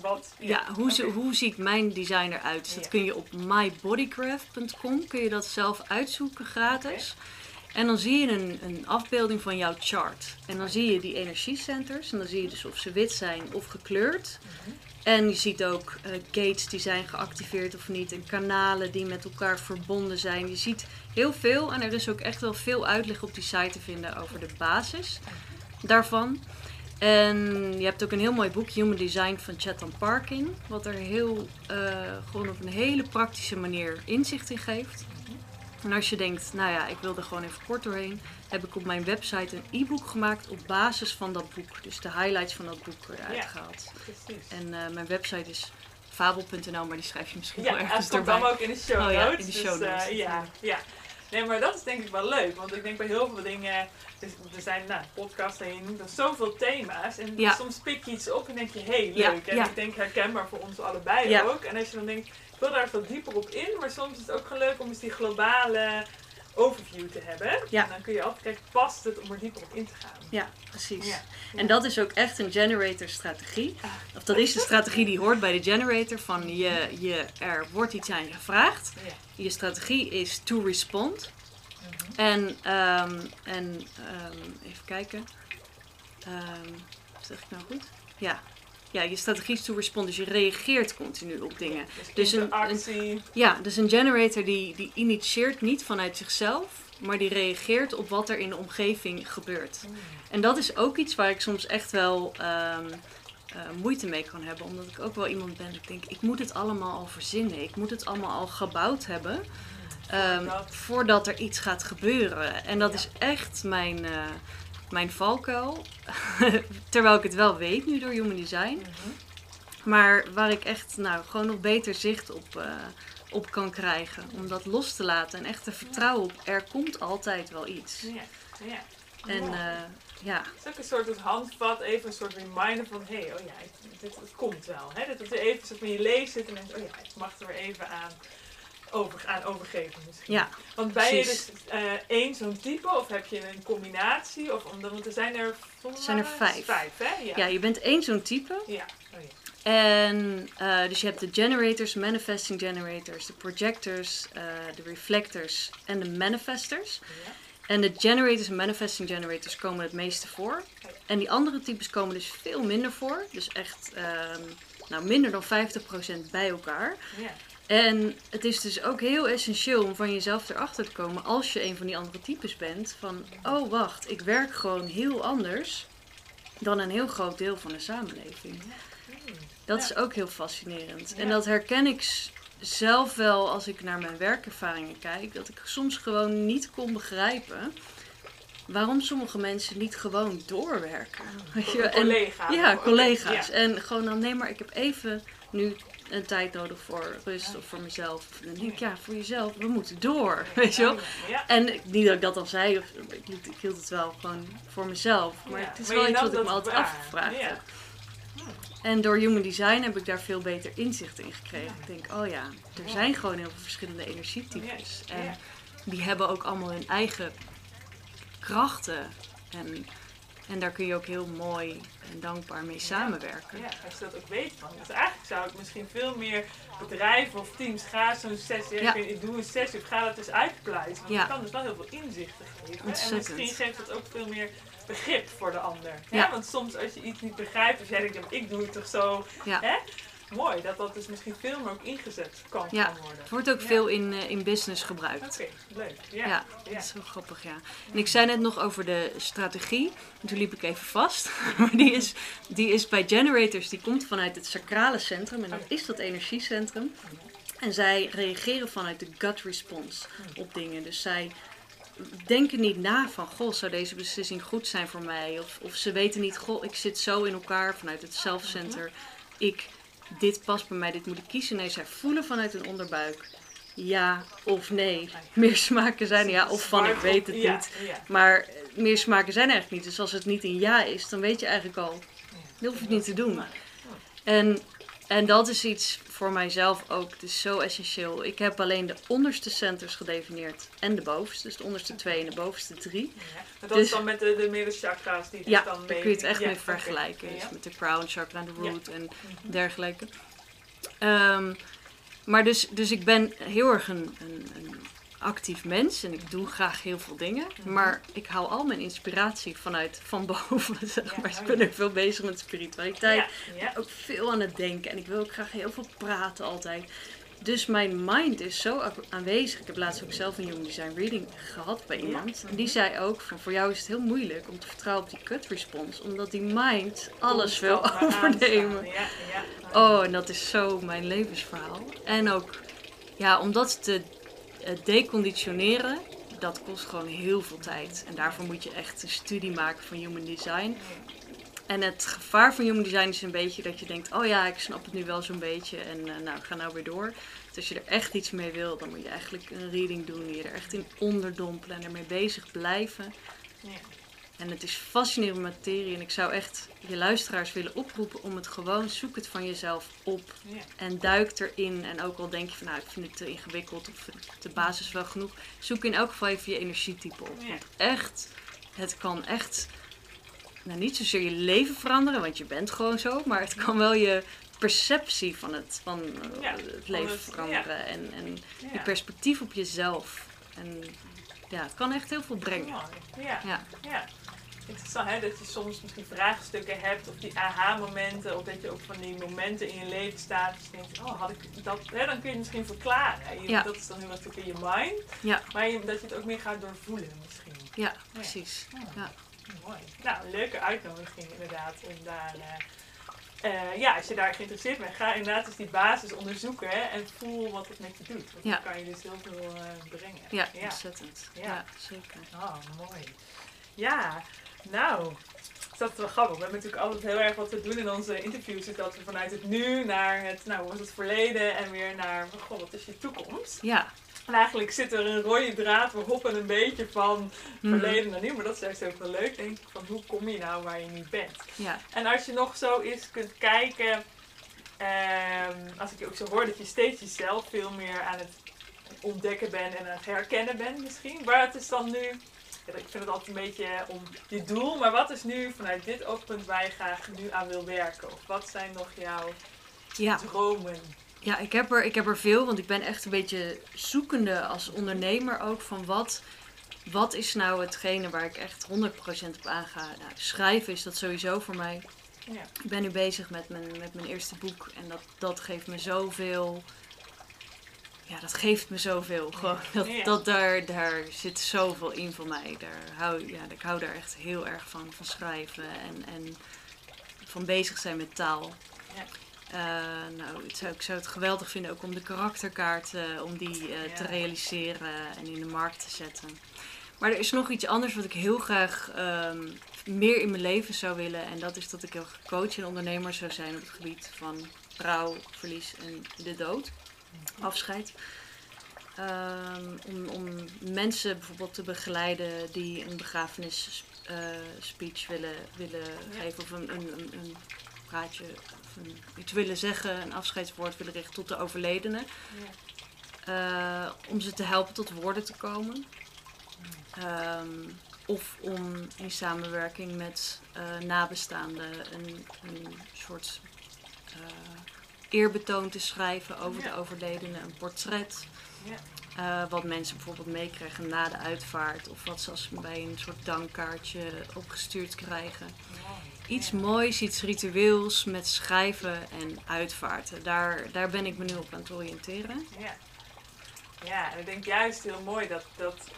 wat... Ja, hoe, hoe ziet mijn design eruit? Dus dat kun je op mybodycraft.com kun je dat zelf uitzoeken gratis. En dan zie je een, een afbeelding van jouw chart. En dan zie je die energiecenters. En dan zie je dus of ze wit zijn of gekleurd. Mhm. En je ziet ook eh, gates die zijn geactiveerd of niet. En kanalen die met elkaar verbonden zijn. Je ziet heel veel. En er is ook echt wel veel uitleg op die site te vinden over de basis daarvan. En je hebt ook een heel mooi boek, Human Design van Chetan Parking. Wat er heel, eh, gewoon op een hele praktische manier inzicht in geeft. En als je denkt, nou ja, ik wil er gewoon even kort doorheen, heb ik op mijn website een e-book gemaakt op basis van dat boek. Dus de highlights van dat boek eruit Ja. gehaald. Precies. En eh, mijn website is fabel.nl, maar die schrijf je misschien Ja, wel ergens erbij. allemaal ook in de show Oh notes. ja, in de dus, show eh, notes. ja, ja. Nee, maar dat is denk ik wel leuk. Want ik denk bij heel veel dingen... Dus er zijn, nou, podcasts en je noemt dan zoveel thema's. En Ja. soms pik je iets op en denk je, hé, hey, Ja, leuk. En ja. ik denk herkenbaar voor ons allebei Ja. ook. En als je dan denkt, wil daar wat dieper op in. Maar soms is het ook gewoon leuk om eens die globale overview te hebben. Ja. En dan kun je altijd kijken, past het om er dieper op in te gaan? Ja, precies. Ja. En dat is ook echt een generator strategie. Of dat is de strategie die hoort bij de generator. Van je, je, er wordt iets aan je gevraagd. Je strategie is to respond. Mhm. En, ehm, en ehm, even kijken. Ehm, zeg ik nou goed? Ja. Ja, je strategie is to respond. Dus je reageert continu op dingen. Dus, Dus een-. Ja, dus een generator die, die initieert niet vanuit zichzelf. Maar die reageert op wat er in de omgeving gebeurt. Mm. En dat is ook iets waar ik soms echt wel ehm, eh, moeite mee kan hebben. Omdat ik ook wel iemand ben, ik denk, ik moet het allemaal al verzinnen. Ik moet het allemaal al gebouwd hebben. ehm, Voordat- er iets gaat gebeuren. En dat Ja. is echt mijn, eh, mijn valkuil. Terwijl ik het wel weet nu door Human Design. Mhm. Maar waar ik echt nou, gewoon nog beter zicht op, eh, op kan krijgen. Om dat los te laten en echt te vertrouwen op er komt altijd wel iets. Ja, ja. En eh, ja, Het is ook een soort het handvat, even een soort reminder van hé, oh ja, het- dit, komt wel. Hè? Dat het even zo van je leest zit en denkt, oh ja, ik mag er weer even aan, over, aan overgeven misschien. ja, Want ben je dus eh, één zo'n type of heb je een combinatie? Of, want er zijn er, Er zijn er vijf. Vijf, hè? Ja. ja, je bent één zo'n type. Ja. Oh, ja. En eh, dus je hebt de generators, manifesting generators, de projectors, eh, de reflectors en de manifestors. Ja. En de generators en manifesting generators komen het meeste voor. En die andere types komen dus veel minder voor. Dus echt ehm, nou, minder dan 50% bij elkaar. Ja. En het is dus ook heel essentieel om van jezelf erachter te komen als je een van die andere types bent. Van, oh wacht, ik werk gewoon heel anders dan een heel groot deel van de samenleving. Dat is ook heel fascinerend. En dat herken ik zelf wel als ik naar mijn werkervaringen kijk. Dat ik soms gewoon niet kon begrijpen waarom sommige mensen niet gewoon doorwerken. En, collega's. ja, collega's. En gewoon dan, nee, maar ik heb even nu een tijd nodig voor rust of voor mezelf. En dan denk ik, ja, voor jezelf, we moeten door. Weet je wel? En niet dat ik dat dan zei, of, ik, hield, ik hield het wel gewoon voor mezelf. Maar het is maar wel iets wat ik me altijd waar. afgevraagd Ja. heb. En door Human Design heb ik daar veel beter inzicht in gekregen. Ik denk, oh ja, er zijn gewoon heel veel verschillende energietypes. En die hebben ook allemaal hun eigen krachten. En, en daar kun je ook heel mooi en dankbaar mee samenwerken. Ja, als je dat ook weet van. Dus eigenlijk zou ik misschien veel meer bedrijven of teams ga zo'n sessie. Ja. Ik, doe een sessie of ga dat eens uitpluizen. Want Ja. kan dus wel heel veel inzichten geven. En misschien geeft het ook veel meer begrip voor de ander. hè? Ja. Want soms als je iets niet begrijpt, of jij denkt, ik doe het toch zo. Hè? Mooi dat dat dus misschien veel meer ook ingezet kan Ja. worden. Het wordt ook Ja. veel in, eh, in business gebruikt. Oké, leuk. Ja. Ja, dat is wel grappig, ja. En ik zei net nog over de strategie. En toen liep ik even vast. Maar die is, die is bij generators, die komt vanuit het sacrale centrum. En dat is dat energiecentrum. En zij reageren vanuit de gut response op dingen. Dus zij denken niet na van, goh, zou deze beslissing goed zijn voor mij? Of, of ze weten niet, goh, ik zit zo in elkaar vanuit het self-center. Ik, dit past bij mij, dit moet ik kiezen. Nee, zij voelen vanuit hun onderbuik ja of nee. Meer smaken zijn ja of van ik weet het niet. Maar eh, meer smaken zijn eigenlijk niet. Dus als het niet een ja is, dan weet je eigenlijk al, dan hoef je het niet te doen. En, en dat is iets voor mijzelf ook. Het is zo essentieel. Ik heb alleen de onderste centers gedefinieerd en de bovenste. Dus de onderste twee en de bovenste drie. Ja. Dat Dus- is dan met de, de middenchakra's die dus Ja, dan daar mee... kun je het echt ja, mee vergelijken. Dus met de crown chakra en de root en dergelijke. Ehm, maar dus, dus ik ben heel erg een, een, een actief mens en ik doe graag heel veel dingen. Mhm. Maar ik haal al mijn inspiratie vanuit van boven, zeg maar. Dus ik oh ben ook veel bezig met spiritualiteit. Ja, ja. Ook veel aan het denken en ik wil ook graag heel veel praten altijd. Dus mijn mind is zo aanwezig. Ik heb laatst ook zelf een Human Design reading gehad bij iemand. En die zei ook van voor jou is het heel moeilijk om te vertrouwen op die gut response. Omdat die mind alles wil overnemen. Oh, en dat is zo mijn levensverhaal. En ook, ja, om dat te eh, deconditioneren, dat kost gewoon heel veel tijd. En daarvoor moet je echt een studie maken van human design. En het gevaar van human design is een beetje dat je denkt, oh ja, ik snap het nu wel zo'n beetje en eh, nou, ik ga nou weer door. Dus als je er echt iets mee wil, dan moet je eigenlijk een reading doen, je er echt in onderdompelen en ermee bezig blijven. Ja. En het is fascinerende materie en ik zou echt je luisteraars willen oproepen om het gewoon, zoek het van jezelf op Ja. en duik erin. En ook al denk je van nou, ik vind het te ingewikkeld of de basis wel genoeg, zoek in elk geval even je energietype op. Ja. Want echt, het kan echt, nou niet zozeer je leven veranderen, want je bent gewoon zo, maar het kan wel je perceptie van het, van, eh, Ja, het leven het- veranderen en, en je perspectief op jezelf. En ja, het kan echt heel veel brengen. Ja. Ja. Interessant hè, dat je soms misschien vraagstukken hebt of die aha-momenten, of dat je ook van die momenten in je leven staat. Dat je denkt, oh had ik dat, hè, dan kun je het misschien verklaren. Je- Ja. Dat is dan heel natuurlijk in je mind, Ja, maar je, dat je het ook meer gaat doorvoelen misschien. ja, precies. Ja. Mooi. Nou, leuke uitnodiging inderdaad om daar. eh, eh, ja, als je daar geïnteresseerd bent, ga inderdaad eens die basis onderzoeken hè, en voel wat het met je doet. Want Ja. dan kan je dus heel veel eh, brengen. Ja, ja. ontzettend. Ja. Ja, zeker. Oh, mooi. Ja, nou, dat is wel grappig. We hebben natuurlijk altijd heel erg wat we doen in onze interviews. Is dat we vanuit het nu naar het, nou, wat is het verleden en weer naar, goh, wat is je toekomst? Ja, En eigenlijk zit er een rode draad. We hoppen een beetje van Mhm. verleden naar nu. Maar dat is juist ook wel leuk, denk ik. Van hoe kom je nou waar je nu bent? ja, En als je nog zo eens kunt kijken, ehm, als ik je ook zo hoor, dat je steeds jezelf veel meer aan het ontdekken bent en aan het herkennen bent misschien. Maar het is dan nu, ik vind het altijd een beetje om je doel, maar wat is nu vanuit dit oogpunt waar je graag nu aan wil werken? Of wat zijn nog jouw ja. dromen? ja ik, heb er, ik heb er veel, want ik ben echt een beetje zoekende als ondernemer ook van wat, wat is nou hetgene waar ik echt 100% op aanga. Nou, schrijven is dat sowieso voor mij. Ja. Ik ben nu bezig met mijn, met mijn eerste boek en dat, dat geeft me zoveel. Ja, dat geeft me zoveel. Gewoon, dat, dat daar, daar zit zoveel in voor mij. Daar hou, ja, ik hou daar echt heel erg van, van schrijven en, en van bezig zijn met taal. Ja. Eh, nou, het zou, ik zou het geweldig vinden ook om de karakterkaarten om die eh, Ja. te realiseren en in de markt te zetten. Maar er is nog iets anders wat ik heel graag ehm, meer in mijn leven zou willen. En dat is dat ik heel coach en ondernemer zou zijn op het gebied van rouw, verlies en de dood. Afscheid. Ehm, om, om mensen bijvoorbeeld te begeleiden die een begrafenis eh, speech willen, willen Ja. geven. Of een, een, een, een praatje, of iets willen zeggen, een afscheidswoord willen richten tot de overledene. Ja. Eh, om ze te helpen tot woorden te komen. Ehm, of om in samenwerking met eh, nabestaanden een, een soort eerbetoon te schrijven over de overledene, een portret. Ja. Eh, wat mensen bijvoorbeeld meekrijgen na de uitvaart. Of wat ze als bij een soort dankkaartje opgestuurd krijgen. Iets moois, iets ritueels met schrijven en uitvaarten. Daar, daar ben ik me nu op aan het oriënteren. Ja. Ja, en ik denk juist heel mooi dat, dat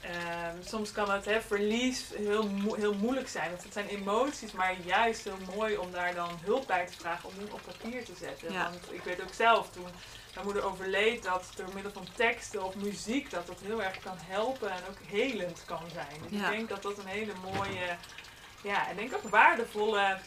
Ehm, soms kan het hè, verlies heel, mo- heel moeilijk zijn. Want het zijn emoties, maar juist heel mooi om daar dan hulp bij te vragen om die op papier te zetten. Ja. Want ik weet ook zelf toen mijn moeder overleed dat door middel van teksten of muziek dat dat heel erg kan helpen en ook helend kan zijn. Dus Ja. ik denk dat dat een hele mooie, ja, en denk ook waardevolle,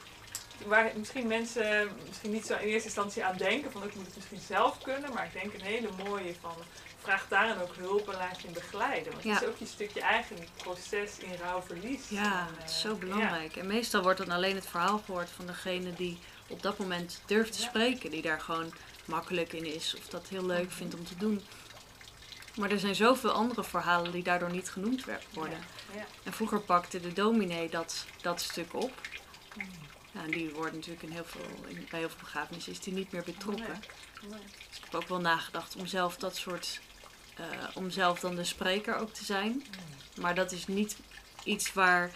waar misschien mensen misschien niet zo in eerste instantie aan denken van ik moet het misschien zelf kunnen, maar ik denk een hele mooie van vraag daarin ook hulp en laat je hem begeleiden. Want het is ook je stukje eigen proces in rouw verlies. Ja, het is eh, zo belangrijk. En meestal wordt dan alleen het verhaal gehoord van degene die op dat moment durft te spreken. Die daar gewoon makkelijk in is of dat heel leuk Mhm. vindt om te doen. Maar er zijn zoveel andere verhalen die daardoor niet genoemd worden. Ja. Ja. En vroeger pakte de dominee dat, dat stuk op. Mhm. Ja, en die wordt natuurlijk in heel veel, in, bij heel veel begrafenissen is die niet meer betrokken. Nee. Nee. Dus ik heb ook wel nagedacht om zelf dat soort, eh, om zelf dan de spreker ook te zijn. Maar dat is niet iets waar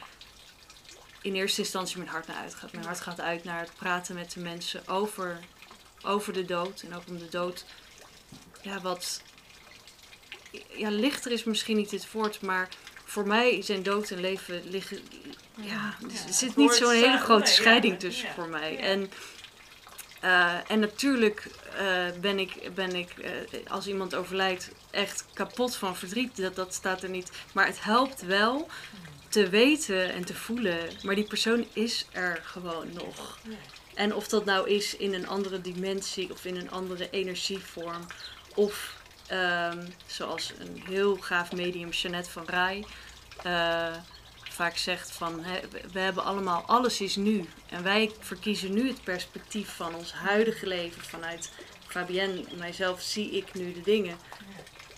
in eerste instantie mijn hart naar uitgaat. Mijn hart gaat uit naar het praten met de mensen over, over de dood. En ook om de dood, ja, wat. Ja, lichter is misschien niet het woord, maar voor mij zijn dood en leven liggen. Ja, er Ja, zit niet zo'n hele grote nee, scheiding ja, tussen ja, voor mij. En, eh, en natuurlijk eh, ben ik, ben ik als iemand overlijdt, echt kapot van verdriet. Dat, dat staat er niet. Maar het helpt wel te weten en te voelen. Maar die persoon is er gewoon nog. En of dat nou is in een andere dimensie of in een andere energievorm. Of ehm, zoals een heel gaaf medium, Jeannette van Rij, eh, vaak zegt van we hebben allemaal, alles is nu. En wij verkiezen nu het perspectief van ons huidige leven. Vanuit Fabienne, mijzelf zie ik nu de dingen.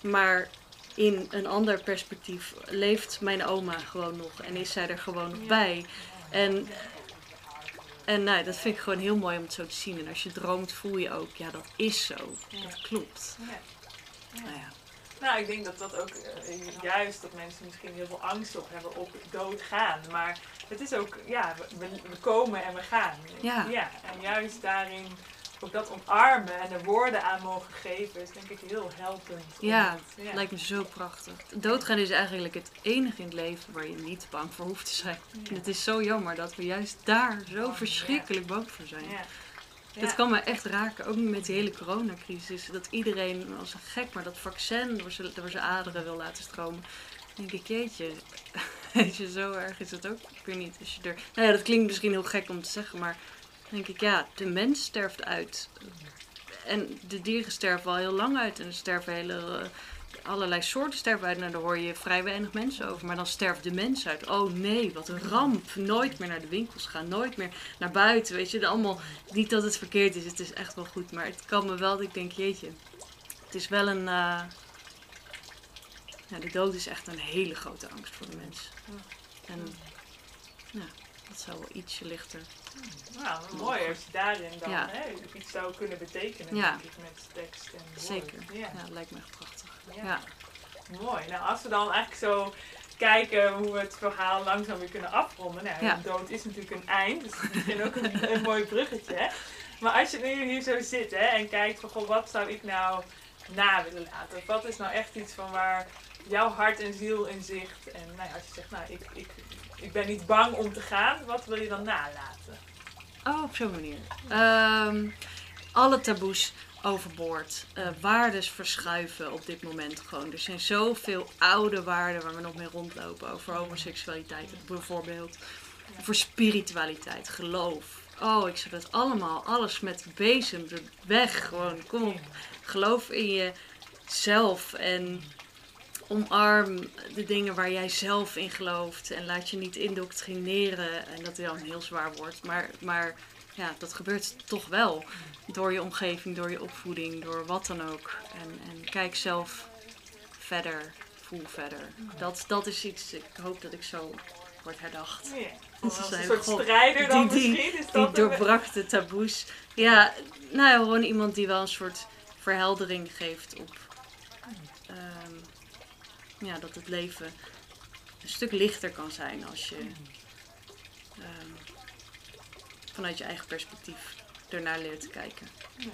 Maar in een ander perspectief leeft mijn oma gewoon nog en is zij er gewoon nog bij. En, en nou, dat vind ik gewoon heel mooi om het zo te zien. En als je droomt, voel je ook, ja, dat is zo. Dat klopt. Nou ja. Nou, ik denk dat dat ook eh, juist dat mensen misschien heel veel angst op hebben op doodgaan. Maar het is ook, ja, we, we komen en we gaan. Ja. ja. En juist daarin ook dat omarmen en er woorden aan mogen geven, is denk ik heel helpend. Ja, het- ja. Lijkt me zo prachtig. Doodgaan is eigenlijk het enige in het leven waar je niet bang voor hoeft te zijn. En het is zo jammer dat we juist daar zo Oh, verschrikkelijk bang voor zijn. Ja. Dat kan me echt raken, ook met die hele coronacrisis. Dat iedereen als een gek maar dat vaccin door zijn, door zijn aderen wil laten stromen. Dan denk ik, jeetje, weet je, zo erg is het ook weer niet. Als je er, nou ja, dat klinkt misschien heel gek om te zeggen, maar denk ik, ja, de mens sterft uit. En de dieren sterven al heel lang uit. En er sterven hele, allerlei soorten sterven uit. Nou, daar hoor je vrij weinig mensen over. Maar dan sterft de mens uit. Oh nee, wat een ramp. Nooit meer naar de winkels gaan. Nooit meer naar buiten. Weet je, allemaal niet dat het verkeerd is, het is echt wel goed. Maar het kan me wel dat ik denk, jeetje, het is wel een. eh, ja, de dood is echt een hele grote angst voor de mens. En dat zou wel ietsje lichter. Nou, mooi als je daarin dan Ja. hè, iets zou kunnen betekenen Ja. denk ik, met tekst en. Zeker. Ja. Ja, dat lijkt me echt prachtig. Ja. Mooi. Nou, als we dan eigenlijk zo kijken hoe we het verhaal langzaam weer kunnen afronden. Nou, Ja. de dood is natuurlijk een eind, dus dat is ook een, een mooi bruggetje. Hè? Maar als je nu hier zo zit hè, en kijkt van, goh, wat zou ik nou na willen laten? Of wat is nou echt iets van waar jouw hart en ziel in zicht? En nou ja, als je zegt, nou, ik, ik, ik ben niet bang om te gaan, wat wil je dan nalaten? Oh, op zo'n manier. Ehm, alle taboes overboord. Eh waardes verschuiven op dit moment gewoon. Er zijn zoveel oude waarden waar we nog mee rondlopen. Over homoseksualiteit bijvoorbeeld. Voor spiritualiteit, geloof. Oh, ik zou dat allemaal, alles met bezem weg. Gewoon, kom op. Geloof in jezelf en omarm de dingen waar jij zelf in gelooft. En laat je niet indoctrineren. En dat is dan een heel zwaar woord. Maar, maar ja, dat gebeurt toch wel. Door je omgeving, door je opvoeding, door wat dan ook. En, en kijk zelf verder, voel verder. Dat, dat is iets, ik hoop dat ik zo word herdacht. Ja. Als een soort god. strijder dan Die- misschien? Is Die dat een- doorbrak de taboes. Ja, nou ja, gewoon iemand die wel een soort verheldering geeft op ehm, ja, dat het leven een stuk lichter kan zijn als je ehm, vanuit je eigen perspectief ernaar leert te kijken. Ja,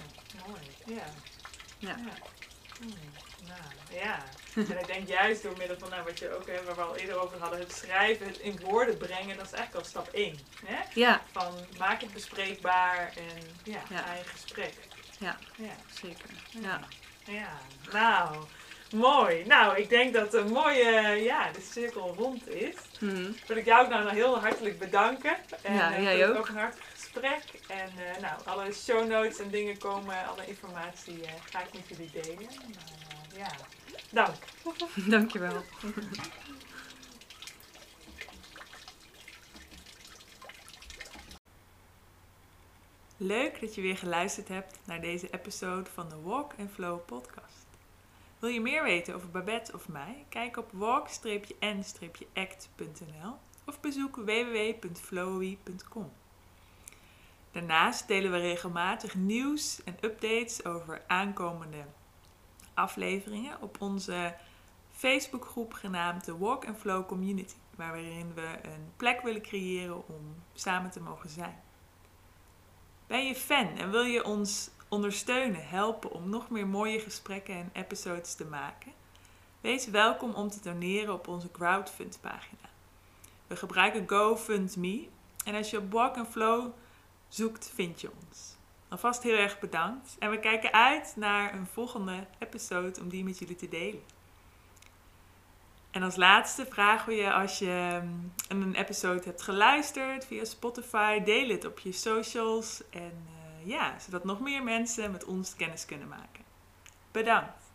mooi. Ja. Ja. Hmm. Nou, ja. En ik denk juist door middel van nou, wat je ook, hè, waar we al eerder over hadden, het schrijven, het in woorden brengen, dat is eigenlijk al stap 1. Hè? Ja, Van maak het bespreekbaar en ja, Ja. ga in gesprek. Ja. ja. zeker. Ja. Ja, nou, mooi. Nou, ik denk dat een mooie, ja, de cirkel rond is. Mhm. Wil ik jou ook nou nog heel hartelijk bedanken. En Ja, eh, jij ook. een hartelijk gesprek. En eh, nou, alle show notes en dingen komen, alle informatie eh, ga ik met jullie delen. Maar, ja, dank. Dankjewel. Leuk dat je weer geluisterd hebt naar deze episode van de Walk and Flow podcast. Wil je meer weten over Babette of mij? Kijk op walk-n-act.nl of bezoek www.flowy.com. Daarnaast delen we regelmatig nieuws en updates over aankomende afleveringen op onze Facebookgroep genaamd de Walk and Flow Community, waarin we een plek willen creëren om samen te mogen zijn. Ben je fan en wil je ons ondersteunen, helpen om nog meer mooie gesprekken en episodes te maken? Wees welkom om te doneren op onze crowdfund pagina. We gebruiken GoFundMe en als je op Walk and Flow zoekt, vind je ons. Alvast heel erg bedankt en we kijken uit naar een volgende episode om die met jullie te delen. En als laatste vragen we je als je mm, een episode hebt geluisterd via Spotify, deel het op je socials en ja, zodat nog meer mensen met ons kennis kunnen maken. Bedankt!